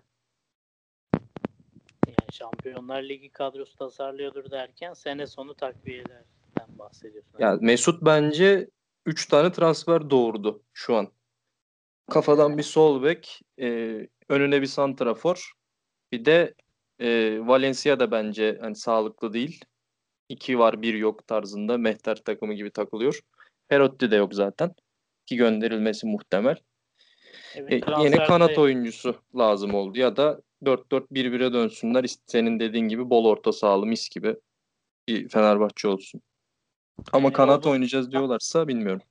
Yani Şampiyonlar Ligi kadrosu tasarlıyordur derken sene sonu takviyelerden bahsediyorsun. Ya Mesut bence 3 tane transfer doğurdu şu an. Kafadan bir sol bek, e, önüne bir santrafor, bir de e, Valencia da bence hani sağlıklı değil. İki var bir yok tarzında Mehter takımı gibi takılıyor. Perotti de yok zaten. Ki gönderilmesi muhtemel. Evet, E, yeni kanat oyuncusu lazım oldu ya da 4-4-1-1'e dönsünler. Senin dediğin gibi bol orta sahalı mis gibi bir Fenerbahçe olsun. Ama Yani kanat orada- oynayacağız diyorlarsa bilmiyorum.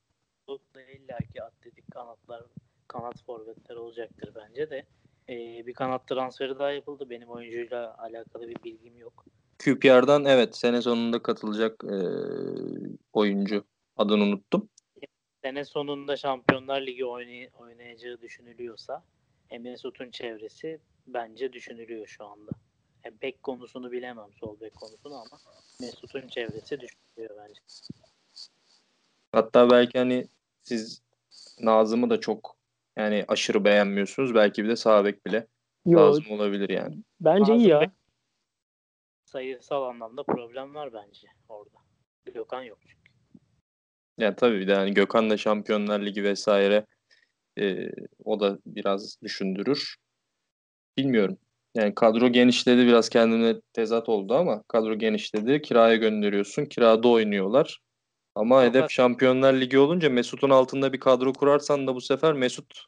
da illaki atletik kanatlar, kanat forvetler olacaktır bence de. Ee, bir kanat transferi daha yapıldı. Benim oyuncuyla alakalı bir bilgim yok. QPR'dan evet sene sonunda katılacak e, oyuncu. Adını unuttum. Sene sonunda Şampiyonlar Ligi oynay- oynayacağı düşünülüyorsa e, Mesut'un çevresi bence düşünülüyor şu anda. E, bek konusunu bilemem sol bek konusunu ama Mesut'un çevresi düşünülüyor bence. Hatta belki hani siz Nazım'ı da çok yani aşırı beğenmiyorsunuz. Belki bir de sağ bek bile Yo, lazım olabilir yani. bence iyi Nazım ya. Bey- Sayısal anlamda problem var bence orada. Gökhan yok çünkü. Yani tabii bir de hani Gökhan da Şampiyonlar Ligi vesaire e, o da biraz düşündürür. Bilmiyorum. Yani kadro genişledi biraz kendine tezat oldu ama kadro genişledi. Kiraya gönderiyorsun. Kirada oynuyorlar. Ama Fakat- hedef Şampiyonlar Ligi olunca Mesut'un altında bir kadro kurarsan da bu sefer Mesut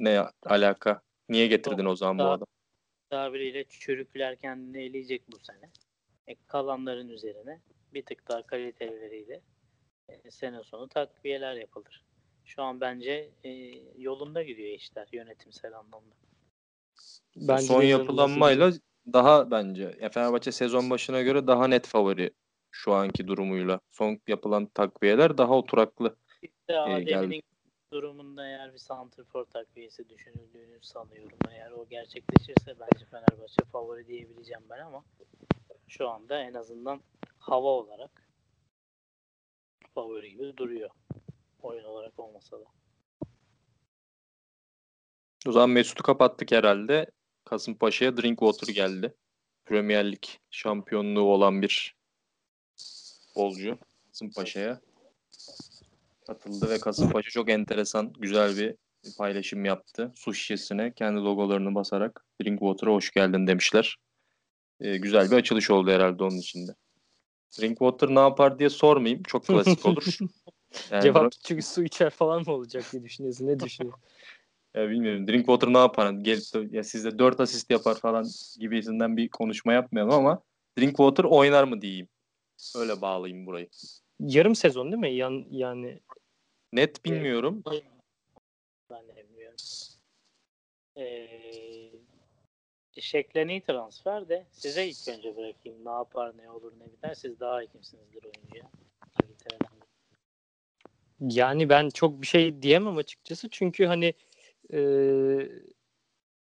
ne alaka? Niye getirdin o zaman bu Daha- adam? tabiriyle çürükler kendini eleyecek bu sene. E, kalanların üzerine bir tık daha kaliteleriyle e, sene sonu takviyeler yapılır. şu an bence e, yolunda gidiyor işler yönetimsel anlamda. Bence Son yapılanmayla daha bence ya Fenerbahçe sezon başına göre daha net favori şu anki durumuyla. Son yapılan takviyeler daha oturaklı. İşte Adem'in durumunda eğer bir santrfor takviyesi düşünüldüğünü sanıyorum. Eğer o gerçekleşirse bence Fenerbahçe favori diyebileceğim ben ama şu anda en azından hava olarak favori gibi duruyor. Oyun olarak olmasa da. O zaman Mesut'u kapattık herhalde. Kasımpaşa'ya Drinkwater geldi. Premier Lig şampiyonluğu olan bir futbolcu Kasımpaşa'ya katıldı ve Kasımpaşa çok enteresan, güzel bir paylaşım yaptı. Su şişesine kendi logolarını basarak Drinkwater'a hoş geldin demişler. Ee, güzel bir açılış oldu herhalde onun içinde. Drinkwater ne yapar diye sormayayım. Çok klasik olur. Yani Cevap çünkü su içer falan mı olacak diye düşünüyorsun. Ne düşünüyorsun? ya bilmiyorum. Drinkwater ne yapar? Gelip ya sizde 4 asist yapar falan gibisinden bir konuşma yapmayalım ama Drinkwater oynar mı diyeyim. Öyle bağlayayım burayı. Yarım sezon değil mi? Yan, yani net bilmiyorum. Ben de bilmiyorum. Ee, şekleni transfer de size ilk önce bırakayım. Ne yapar, ne olur, ne biter. Siz daha hakimsinizdir oyuncuya. Yani ben çok bir şey diyemem açıkçası. Çünkü hani e,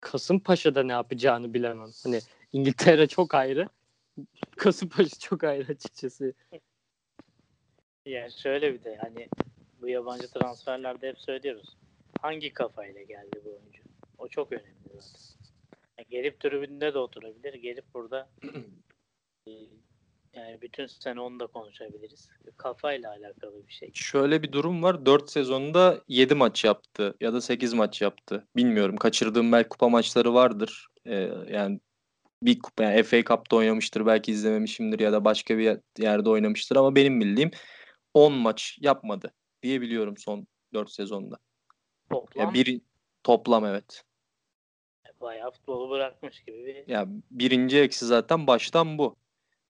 Kasımpaşa'da ne yapacağını bilemem. Hani İngiltere çok ayrı. Kasımpaşa çok ayrı açıkçası. Yani şöyle bir de hani bu yabancı transferlerde hep söylüyoruz. Hangi kafayla geldi bu oyuncu? O çok önemli zaten. Yani gelip tribünde de oturabilir. Gelip burada e, yani bütün sene onu da konuşabiliriz. Kafayla alakalı bir şey. Şöyle bir durum var. 4 sezonda 7 maç yaptı ya da 8 maç yaptı. Bilmiyorum. Kaçırdığım belki kupa maçları vardır. Ee, yani bir kupa yani FA Cup'ta oynamıştır. Belki izlememişimdir ya da başka bir yerde oynamıştır ama benim bildiğim 10 maç yapmadı diyebiliyorum son 4 sezonda. Toplam? Ya bir toplam evet. Bayağı futbolu bırakmış gibi bir. Ya birinci eksi zaten baştan bu.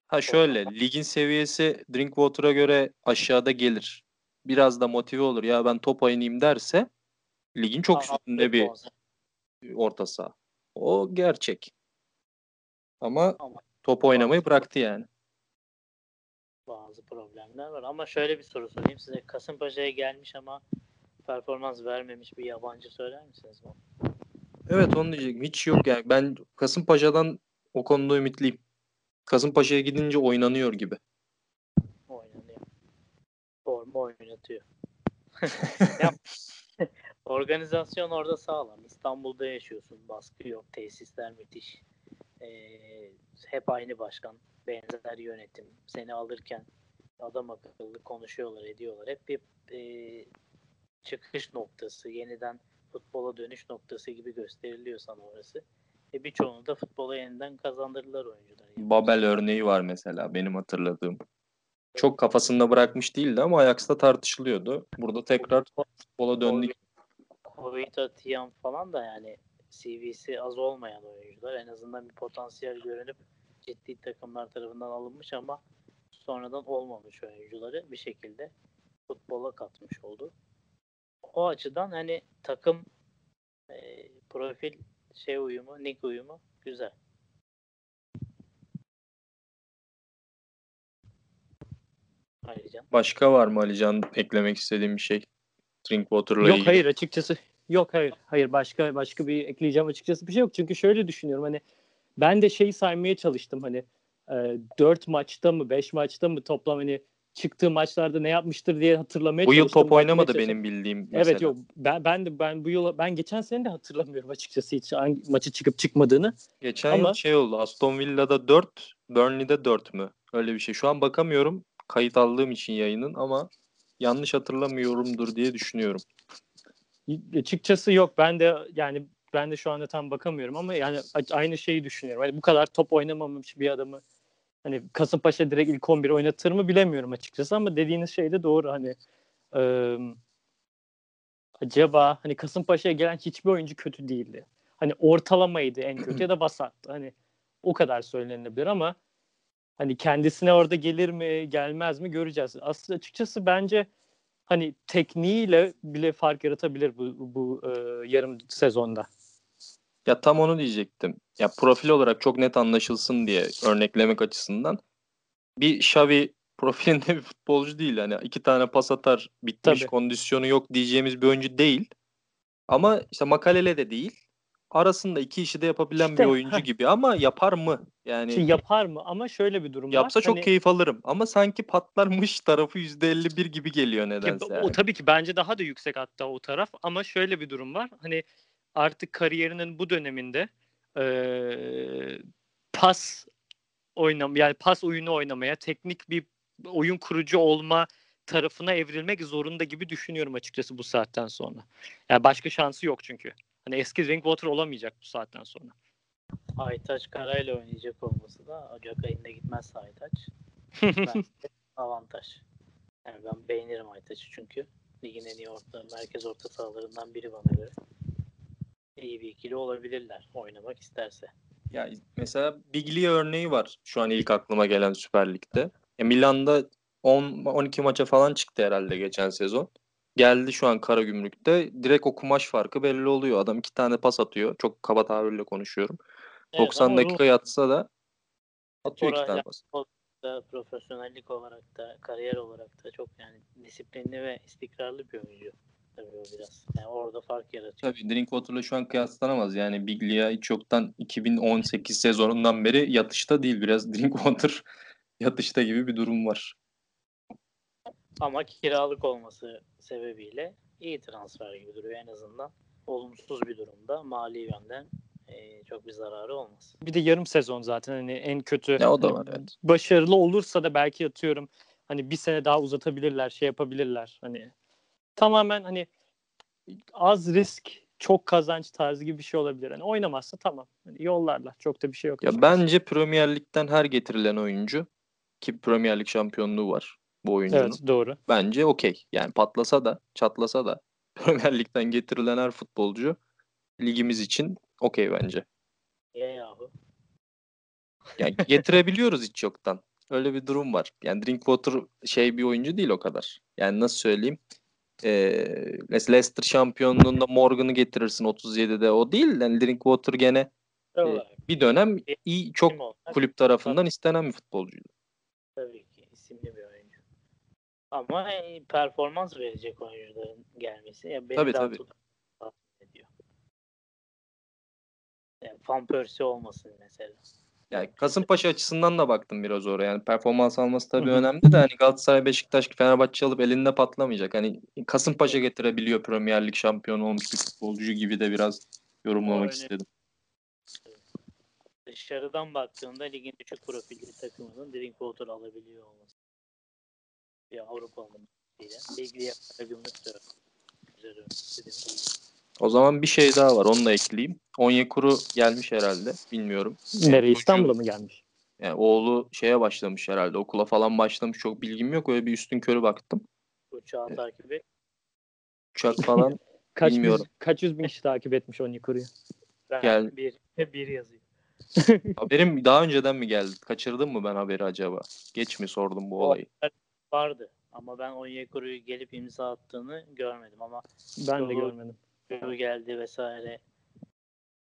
Ha şöyle ligin seviyesi Drinkwater'a göre aşağıda gelir. Biraz da motive olur ya ben top oynayayım derse ligin çok Aha, üstünde bir orta saha. O gerçek. Ama, Ama top oynamayı bıraktı yani. Bazı problemler var ama şöyle bir soru sorayım size. Kasımpaşa'ya gelmiş ama performans vermemiş bir yabancı söyler misiniz bana? Evet onu diyecektim. Hiç yok yani. Ben Kasımpaşa'dan o konuda ümitliyim. Kasımpaşa'ya gidince oynanıyor gibi. Oynanıyor. Forma oynatıyor. organizasyon orada sağlam. İstanbul'da yaşıyorsun. Baskı yok. Tesisler müthiş. Ee, hep aynı başkan. Benzer yönetim. Seni alırken adam akıllı konuşuyorlar, ediyorlar. Hep bir e, çıkış noktası, yeniden futbola dönüş noktası gibi gösteriliyor sana orası. E birçoğunu da futbola yeniden kazandırdılar oyuncular. Yani. Babel örneği var mesela benim hatırladığım. Çok kafasında bırakmış değildi ama Ajax'ta tartışılıyordu. Burada tekrar futbola döndük. Koyta, Tiam falan da yani CV'si az olmayan oyuncular. En azından bir potansiyel görünüp ciddi takımlar tarafından alınmış ama sonradan olmamış oyuncuları bir şekilde futbola katmış oldu. O açıdan hani takım e, profil şey uyumu, nick uyumu güzel. Alican. Başka var mı Alican eklemek istediğim bir şey? Drinkwater'la Yok ilgili. hayır açıkçası. Yok hayır. Hayır başka başka bir ekleyeceğim açıkçası bir şey yok. Çünkü şöyle düşünüyorum hani ben de şeyi saymaya çalıştım hani e, 4 maçta mı 5 maçta mı toplam hani çıktığı maçlarda ne yapmıştır diye hatırlamaya Bu yıl top oynamadı benim bildiğim mesela. Evet yok ben ben de ben bu yıl ben geçen sene de hatırlamıyorum açıkçası hiç hangi maçı çıkıp çıkmadığını. Geçen Ama... yıl şey oldu Aston Villa'da 4, Burnley'de 4 mü? Öyle bir şey. Şu an bakamıyorum kayıt aldığım için yayının ama yanlış hatırlamıyorumdur diye düşünüyorum. Açıkçası yok ben de yani ben de şu anda tam bakamıyorum ama yani aynı şeyi düşünüyorum. Hani bu kadar top oynamamış bir adamı hani Kasımpaşa direkt ilk 11 oynatır mı bilemiyorum açıkçası ama dediğiniz şey de doğru hani e, acaba hani Kasımpaşa'ya gelen hiçbir oyuncu kötü değildi. Hani ortalamaydı en kötü ya da basattı. Hani o kadar söylenebilir ama hani kendisine orada gelir mi gelmez mi göreceğiz. Aslında açıkçası bence hani tekniğiyle bile fark yaratabilir bu, bu e, yarım sezonda. Ya tam onu diyecektim. Ya profil olarak çok net anlaşılsın diye örneklemek açısından bir Xavi profilinde bir futbolcu değil. Hani iki tane pas atar, bitmiş Tabii. kondisyonu yok diyeceğimiz bir oyuncu değil. Ama işte Makalele de değil. Arasında iki işi de yapabilen İşte, bir oyuncu heh. gibi ama yapar mı? Yani Şey yapar mı? Ama şöyle bir durum yapsa var. çok Hani- keyif alırım. Ama sanki patlarmış tarafı %51 gibi geliyor Ya, nedense. o yani. tabii ki bence daha da yüksek hatta o taraf ama şöyle bir durum var. Hani artık kariyerinin bu döneminde eee, pas oynam yani pas oyunu oynamaya, teknik bir oyun kurucu olma tarafına evrilmek zorunda gibi düşünüyorum açıkçası bu saatten sonra. Yani başka şansı yok çünkü. Hani eski Drinkwater olamayacak bu saatten sonra. Aytaç Karay'la oynayacak olması da Ocak ayında gitmezse Aytaç. Avantaj. Yani ben beğenirim Aytaç'ı çünkü. Ligin en iyi orta, merkez orta sahalarından biri bana göre. İyi bir ikili olabilirler oynamak isterse. Ya mesela Biglia örneği var şu an ilk aklıma gelen Süper Lig'de. Ya Milan'da 10 12 maça falan çıktı herhalde geçen sezon. Geldi şu an Karagümrük'te. Direkt o kumaş farkı belli oluyor. Adam iki tane pas atıyor. Çok kaba tabirle konuşuyorum. Evet, 90 ama dakika yatsa da atıyor iki tane pas. da profesyonellik olarak da kariyer olarak da çok yani disiplinli ve istikrarlı bir oyuncu. Tabii o biraz. Yani orada fark yaratıyor. Tabii Drinkwater'la şu an kıyaslanamaz. Yani Biglia hiç yoktan 2018 sezonundan beri yatışta değil. Biraz Drinkwater yatışta gibi bir durum var. Ama kiralık olması sebebiyle iyi transfer gibi duruyor en azından. Olumsuz bir durumda mali yönden e, çok bir zararı olmaz. Bir de yarım sezon zaten hani en kötü Ya o da var, evet. başarılı olursa da belki atıyorum hani bir sene daha uzatabilirler şey yapabilirler hani tamamen hani az risk çok kazanç tarzı gibi bir şey olabilir. Hani oynamazsa tamam. Hani yollarlar. Çok da bir şey yok. Ya bence Premier Lig'den her getirilen oyuncu ki Premier Lig şampiyonluğu var bu oyuncunun. Evet doğru. Bence okey. Yani patlasa da çatlasa da Premier Lig'den getirilen her futbolcu ligimiz için okey bence. Ya yahu. Yani getirebiliyoruz hiç yoktan. Öyle bir durum var. Yani Drinkwater şey bir oyuncu değil o kadar. Yani nasıl söyleyeyim? Mesela Leicester şampiyonluğunda Morgan'ı getirirsin 37'de. O değil. Yani Drinkwater gene Olarak bir dönem iyi çok kulüp tarafından istenen bir futbolcuydu. tabii ki isimli bir oyuncu. Ama e, performans verecek oyuncuların gelmesi. Ya beni Tabii, tabii. ediyor. Yani Van Persie olmasın mesela. Yani Kasımpaşa açısından da baktım biraz oraya. Yani performans alması tabii Hı hı. önemli de hani Galatasaray, Beşiktaş, Fenerbahçe alıp elinde patlamayacak. Hani Kasımpaşa getirebiliyor Premier Lig şampiyonu olmuş bir futbolcu gibi de biraz yorumlamak önemli. istedim. Dışarıdan baktığında ligin düşük profilli takımının Drinkwater alabiliyor olması. Bir ile. Ligli yapara gümrük de mi? O zaman bir şey daha var. Onu da ekleyeyim. Onyekuru gelmiş herhalde. Bilmiyorum. Nereye İstanbul'a mı gelmiş? Yani oğlu şeye başlamış herhalde. Okula falan başlamış. Çok bilgim yok. Öyle bir üstün körü baktım. Uçağı takip et. Uçak falan. Kaç Bilmiyorum. yüz, kaç yüz bin kişi takip etmiş Onyekuru'yu. Ben Gel. bir, bir yazıyor. Haberim daha önceden mi geldi? Kaçırdım mı ben haberi acaba? Geç mi sordum bu olayı? Vardı. Ama ben Onyekuru'yu gelip imza attığını görmedim ama Ben de görmedim. Geldi vesaire.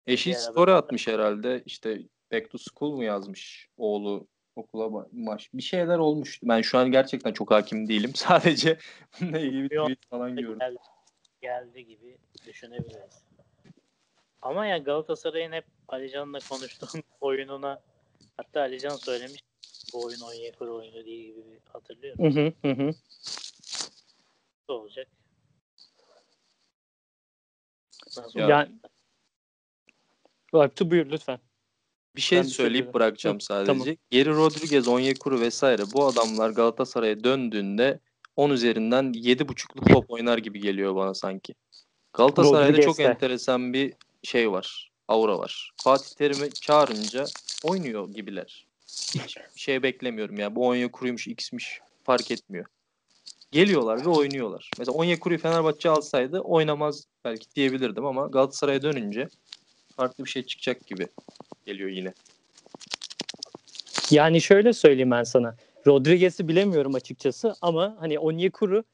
Eşi Diğer story atmış herhalde. İşte back to school mu yazmış oğlu okula baş. Bir şeyler olmuş. Ben şu an gerçekten çok hakim değilim. Sadece bununla ilgili bir tweet falan gördüm. Geldi, geldi gibi düşünebiliriz. Ama ya Galatasaray'ın hep Alican'la konuştuğum oyununa hatta Alican söylemiş bu oyun Onyekuru oyunu değil gibi hatırlıyorum. Hı hı. hı. Ne olacak? Nasıl Ya? Yani Alptu buyur lütfen. Bir şey Ben şey söyleyip dedim. bırakacağım Hı, sadece. tamam. Geri Rodriguez, Onyekuru vesaire bu adamlar Galatasaray'a döndüğünde 10 üzerinden 7.5'luk top oynar gibi geliyor bana sanki. Galatasaray'da çok enteresan bir şey var. Aura var. Fatih Terim'i çağırınca oynuyor gibiler. Hiç şey beklemiyorum ya. Bu Onyekuru'ymuş, X'miş fark etmiyor. Geliyorlar ve oynuyorlar. Mesela Onyekuru'yu Fenerbahçe alsaydı oynamaz belki diyebilirdim ama Galatasaray'a dönünce farklı bir şey çıkacak gibi geliyor yine. Yani şöyle söyleyeyim ben sana. Rodriguez'i bilemiyorum açıkçası ama hani Onyekuru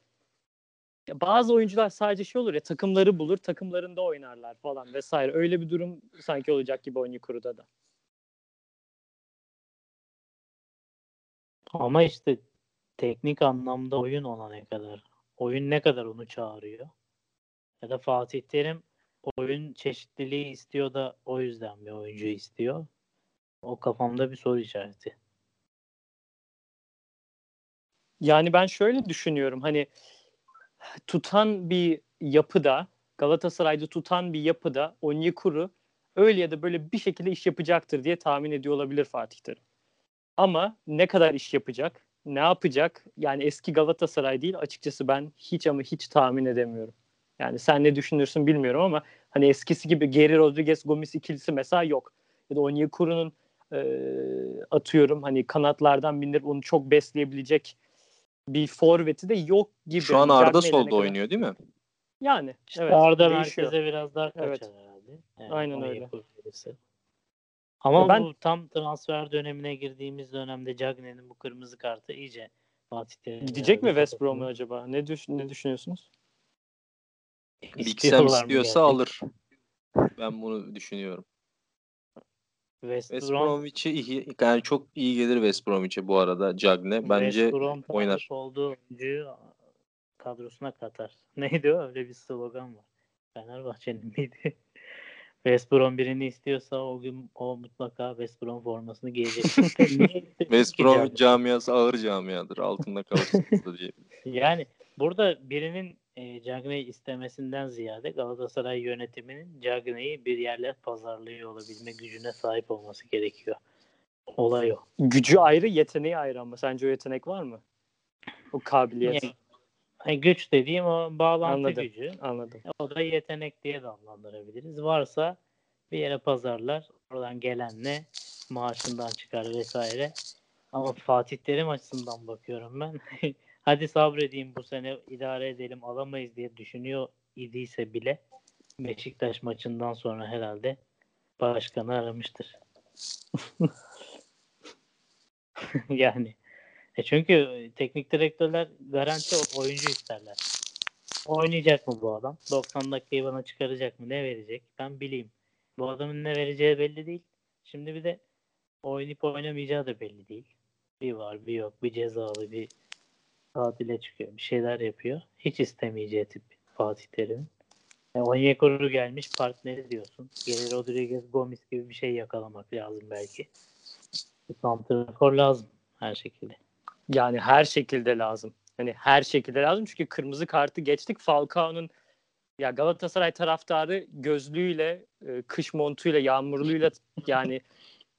bazı oyuncular sadece şey olur ya takımları bulur, takımlarında oynarlar falan vesaire. Öyle bir durum sanki olacak gibi Onyekuru'da da. Ama işte teknik anlamda oyun ona ne kadar? Oyun ne kadar onu çağırıyor? Ya da Fatih Terim oyun çeşitliliği istiyor da o yüzden bir oyuncu istiyor. O kafamda bir soru işareti. Yani ben şöyle düşünüyorum hani tutan bir yapıda Galatasaray'da tutan bir yapıda Onyekuru öyle ya da böyle bir şekilde iş yapacaktır diye tahmin ediyor olabilir Fatih Terim. Ama ne kadar iş yapacak, ne yapacak? Yani eski Galatasaray değil açıkçası ben hiç ama hiç tahmin edemiyorum. Yani sen ne düşünürsün bilmiyorum ama hani eskisi gibi Geri Rodriguez Gomis ikilisi mesela yok. Ya da Onyekuru'nun e, atıyorum hani kanatlardan bindirip onu çok besleyebilecek bir forveti de yok gibi. Şu an Arda solda kadar- oynuyor değil mi? Yani İşte evet, Arda değişiyor. merkeze biraz daha kaçar Evet. herhalde. Yani Aynen öyle. Ama ben- bu tam transfer dönemine girdiğimiz dönemde Cagney'in bu kırmızı kartı iyice Fatih Terim'e Gidecek mi West Brom'a acaba? Ne, düş ne düşünüyorsunuz? Big Sam İstiyorlar mı istiyorsa gerçekten? alır. Ben bunu düşünüyorum. West, West Brom, Bromwich'e iyi, yani çok iyi gelir West Bromwich'e bu arada Cagne. Bence West Brom oynar. olduğu oyuncuyu kadrosuna katar. Neydi o? Öyle bir slogan var. Fenerbahçe'nin miydi? West Brom birini istiyorsa o gün o mutlaka West Brom formasını giyecek. West Cagney? camiası ağır camiadır. Altında kalırsınız da diye. Yani burada birinin e, Cagney'i istemesinden ziyade Galatasaray yönetiminin Cagney'i bir yerle pazarlıyor olabilme gücüne sahip olması gerekiyor. Olay o. Gücü ayrı, yeteneği ayrı ama sence o yetenek var mı? O kabiliyet. Yani, hani güç dediğim o bağlantı Anladım. gücü. Anladım. O da yetenek diye de adlandırabiliriz. Varsa bir yere pazarlar. Oradan gelenle maaşından çıkar vesaire. Ama Fatih Terim açısından bakıyorum ben. Hadi sabredeyim bu sene idare edelim alamayız diye düşünüyor idiyse bile Beşiktaş maçından sonra herhalde başkanı aramıştır. yani e çünkü teknik direktörler garanti oyuncu isterler. Oynayacak mı bu adam? 90 dakikayı bana çıkaracak mı? Ne verecek? Ben bileyim. Bu adamın ne vereceği belli değil. Şimdi bir de oynayıp oynamayacağı da belli değil. Bir var bir yok. Bir cezalı bir tatile çıkıyor. Bir şeyler yapıyor. Hiç istemeyeceği tip Fatih Terim'in. E, Onyekuru gelmiş partneri diyorsun. Geri Rodriguez Gomis gibi bir şey yakalamak lazım belki. Bir santrafor lazım her şekilde. Yani her şekilde lazım. Hani her şekilde lazım çünkü kırmızı kartı geçtik. Falcao'nun ya Galatasaray taraftarı gözlüğüyle, e, kış montuyla, yağmurluyla yani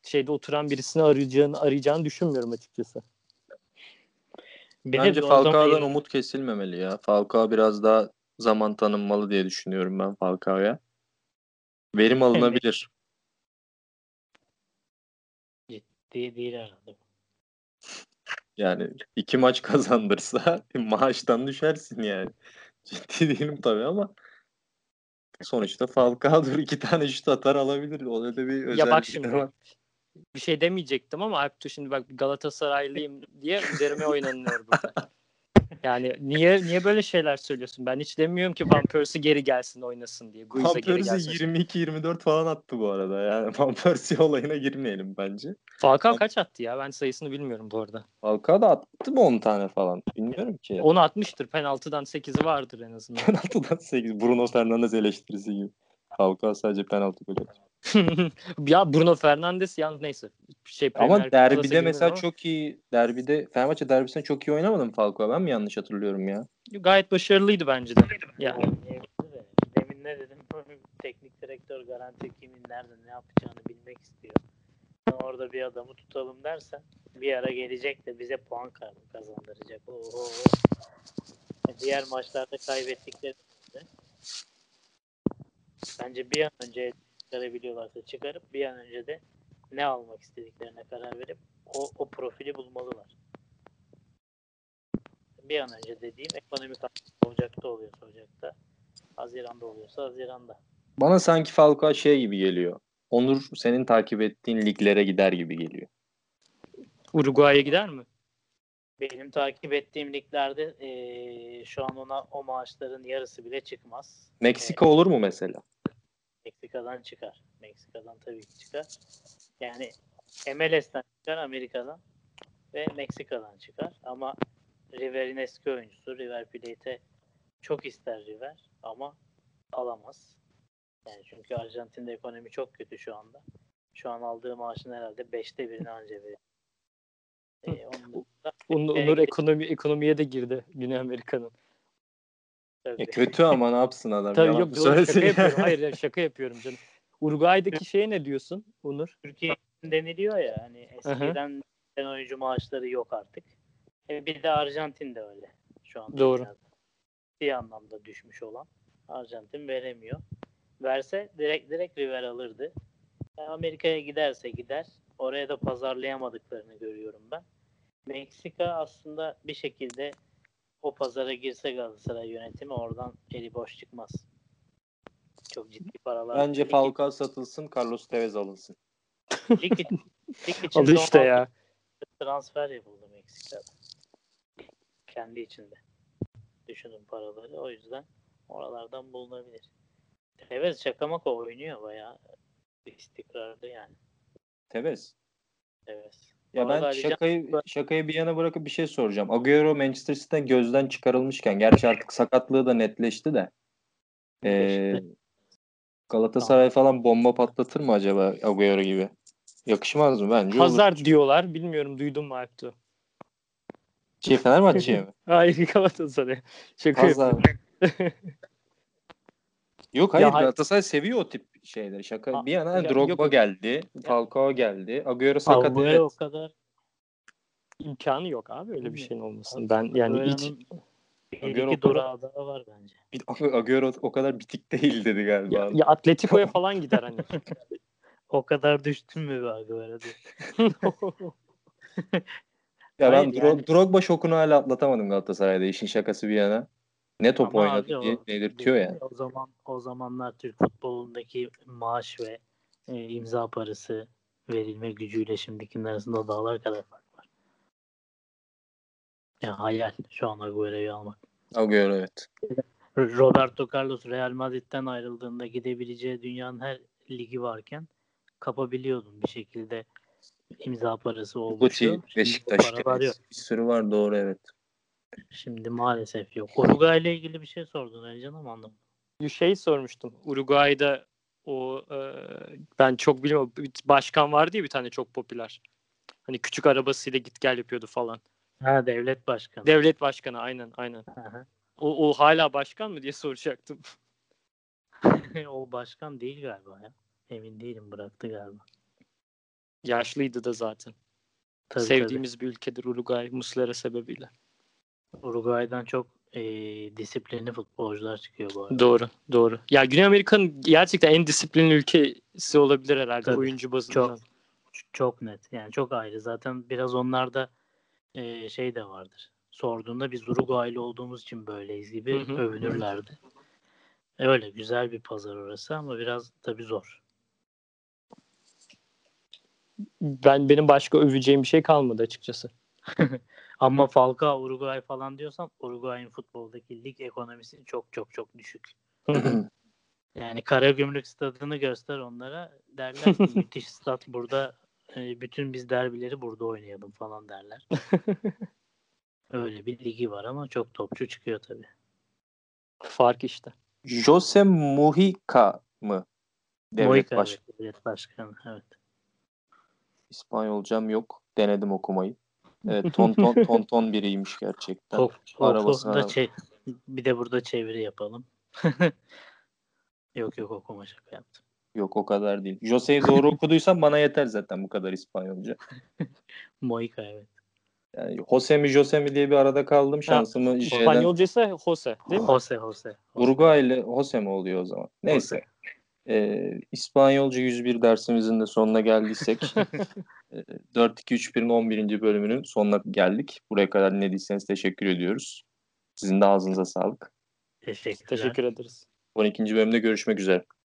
şeyde oturan birisini arayacağını arayacağını düşünmüyorum açıkçası. Bence zaman Falcao'dan yirmi- umut kesilmemeli ya. Falcao biraz daha zaman tanınmalı diye düşünüyorum ben Falcao'ya. Verim alınabilir. değil, değil herhalde. Yani iki maç kazandırsa maaştan düşersin yani. Ciddi değilim tabii ama sonuçta Falcao'dur iki tane şut atar alabilir. O da bir özellik ya bak de şimdi var. bir şey demeyecektim ama Alptu şimdi bak Galatasaraylıyım diye üzerime oynanıyor burada. Yani niye niye böyle şeyler söylüyorsun? Ben hiç demiyorum ki Van Persie geri gelsin oynasın diye. Guiza Van Persie gelsin. 22-24 falan attı bu arada. Yani Van Persie olayına girmeyelim bence. Falcao kaç attı ya? Ben sayısını bilmiyorum bu arada. Falcao da attı mı 10 tane falan? Bilmiyorum ki. Onu atmıştır. Penaltıdan 8'i vardır en azından. Penaltıdan 8. Bruno Fernandes eleştirisi gibi. Falcao sadece penaltı gol atıyor. ya Bruno Fernandes yalnız neyse. Şey, Ama derbide mesela ama çok iyi derbide Fenerbahçe derbisinde çok iyi oynamadı mı Falcao? Ben mi yanlış hatırlıyorum ya? gayet başarılıydı bence de. Yani. Demin ne dedim? Teknik direktör garanti kimin nerede ne yapacağını bilmek istiyor. Orada bir adamı tutalım dersen bir ara gelecek de bize puan kaz- kazandıracak. Oho. Diğer maçlarda kaybettiklerinde bence bir an önce çıkarabiliyorlarsa çıkarıp bir an önce de ne almak istediklerine karar verip o, o profili bulmalılar. Bir an önce dediğim ekonomik Ocak'ta oluyorsa Ocak'ta, Haziran'da oluyorsa Haziran'da. Bana sanki Falcao şey gibi geliyor. Onur senin takip ettiğin liglere gider gibi geliyor. Uruguay'a gider mi? Benim takip ettiğim liglerde eee, şu an ona o maaşların yarısı bile çıkmaz. Meksika olur mu mesela? Meksika'dan çıkar. Meksika'dan tabii ki çıkar. Yani MLS'ten çıkar, Amerika'dan ve Meksika'dan çıkar. Ama River'in eski oyuncusu. River Plate'e çok ister River ama alamaz. Yani çünkü Arjantin'de ekonomi çok kötü şu anda. Şu an aldığı maaşın herhalde beşte birini anca verir. Ee, Onur, Onur ekonomi ekonomiye de girdi Güney Amerika'nın. Tabii. Ya kötü ama ne yapsın adam? Tabii Yalan yok doğru, şaka ya? yapıyorum. Hayır ya, şaka yapıyorum canım. Uruguay'daki şeye ne diyorsun Onur? Türkiye deniliyor ya hani eskiden gelen oyuncu maaşları yok artık. E, bir de Arjantin de öyle şu an. Doğru. dünyada. Bir anlamda düşmüş olan. Arjantin veremiyor. Verse direkt direkt River alırdı. E, Amerika'ya giderse gider. Oraya da pazarlayamadıklarını görüyorum ben. Meksika aslında bir şekilde o pazara girse Galatasaray yönetimi oradan eli boş çıkmaz. Çok ciddi paralar. Bence Falcao satılsın, Carlos Tevez alınsın. Lig, için- lig için Al işte ya. transfer yapıldı Meksika'da. Kendi içinde. Düşünün paraları. O yüzden oralardan bulunabilir. Tevez Çakamako oynuyor bayağı istikrarlı yani. Tevez. Tevez. Ya ben şakayı şakayı bir yana bırakıp bir şey soracağım. Agüero Manchester City'den gözden çıkarılmışken gerçi artık sakatlığı da netleşti de. Ee. Galatasaray falan bomba patlatır mı acaba Agüero gibi? Yakışmaz mı? Bence olur. Hazard diyorlar. Bilmiyorum duydun mu Alptu? Şey Fenerbahçe'ye mi? Hayır Galatasaray. Şaka Hazard. Yok hayır Ya hay- Galatasaray seviyor o tip şeyleri. Şaka Ha, bir yana ya- Drogba yok. geldi, Falcao geldi. Agüero sakat Agüero evet. o kadar İmkanı yok abi öyle bir şeyin olmasın. Ben yani hiç Agüero'nun bir Agüero durağı daha var bence. Bir, Agüero o kadar bitik değil dedi galiba. ya, ya Atletico'ya falan gider hani. O kadar düştün mü be Agüero diye. Ya ben Hayır, Dro- yani- Drogba şokunu hala atlatamadım Galatasaray'da işin şakası bir yana. Ne top Ama oynadı diye o- delirtiyor yani. O zaman o zamanlar Türk futbolundaki maaş ve e, imza parası verilme gücüyle şimdikinin arasında dağlar kadar fark var. Ya hayal şu an Agüero'yu almak. Agüero evet. Roberto Carlos Real Madrid'den ayrıldığında gidebileceği dünyanın her ligi varken kapabiliyordun bir şekilde imza parası olmuştu. Guti, Beşiktaş bir sürü var doğru evet. Şimdi maalesef yok. Uruguay ile ilgili bir şey sordun Ercan ama anlamadım. Bir şey sormuştum. Uruguay'da o e, ben çok bilmiyorum. Bir başkan vardı ya bir tane çok popüler. Hani küçük arabasıyla git gel yapıyordu falan. Ha devlet başkanı. Devlet başkanı aynen aynen. Aha. O, o hala başkan mı diye soracaktım. o başkan değil galiba ya. Emin değilim bıraktı galiba. Yaşlıydı da zaten. Tabii, Sevdiğimiz bir ülkedir Uruguay Muslera sebebiyle. Uruguay'dan çok e, disiplinli futbolcular çıkıyor bu arada. Doğru, doğru. Ya Güney Amerika'nın gerçekten en disiplinli ülkesi olabilir herhalde Tabii, oyuncu bazından. Ç- Çok net. Yani çok ayrı. Zaten biraz onlarda e, şey de vardır. Sorduğunda biz Uruguaylı olduğumuz için böyleyiz gibi Hı hı. övünürlerdi. Öyle güzel bir pazar orası ama biraz tabii zor. Ben benim başka öveceğim bir şey kalmadı açıkçası. Ama Falcao Uruguay falan diyorsan Uruguay'ın futboldaki lig ekonomisi çok çok çok düşük. Yani Karagümrük stadını göster onlara derler ki müthiş stat burada e, bütün biz derbileri burada oynayalım falan derler. Öyle bir ligi var ama çok topçu çıkıyor tabii. Fark işte. Jose Mujica mı? Devlet Moika, baş... evet, devlet başkanı evet. İspanyolcam yok. Denedim okumayı. Evet ton ton ton ton biriymiş gerçekten. Ok, arabasına oku da çe- bir de burada çeviri yapalım. yok yok okuma şaka yaptım. Yok o kadar değil. Jose'yi doğru okuduysam bana yeter zaten bu kadar İspanyolca. Moika evet. Yani Jose mi Jose mi diye bir arada kaldım. Şansımı şeyden... İspanyolcası Jose değil mi? Jose Jose. Uruguay ile Jose mi oluyor o zaman? Neyse. Ee, İspanyolca 101 dersimizin de sonuna geldiysek e, 4-2-3-1'in 11. bölümünün sonuna geldik. Buraya kadar dinlediyseniz teşekkür ediyoruz. Sizin de ağzınıza sağlık. Teşekkürler. Teşekkür ederiz. 12. bölümde görüşmek üzere.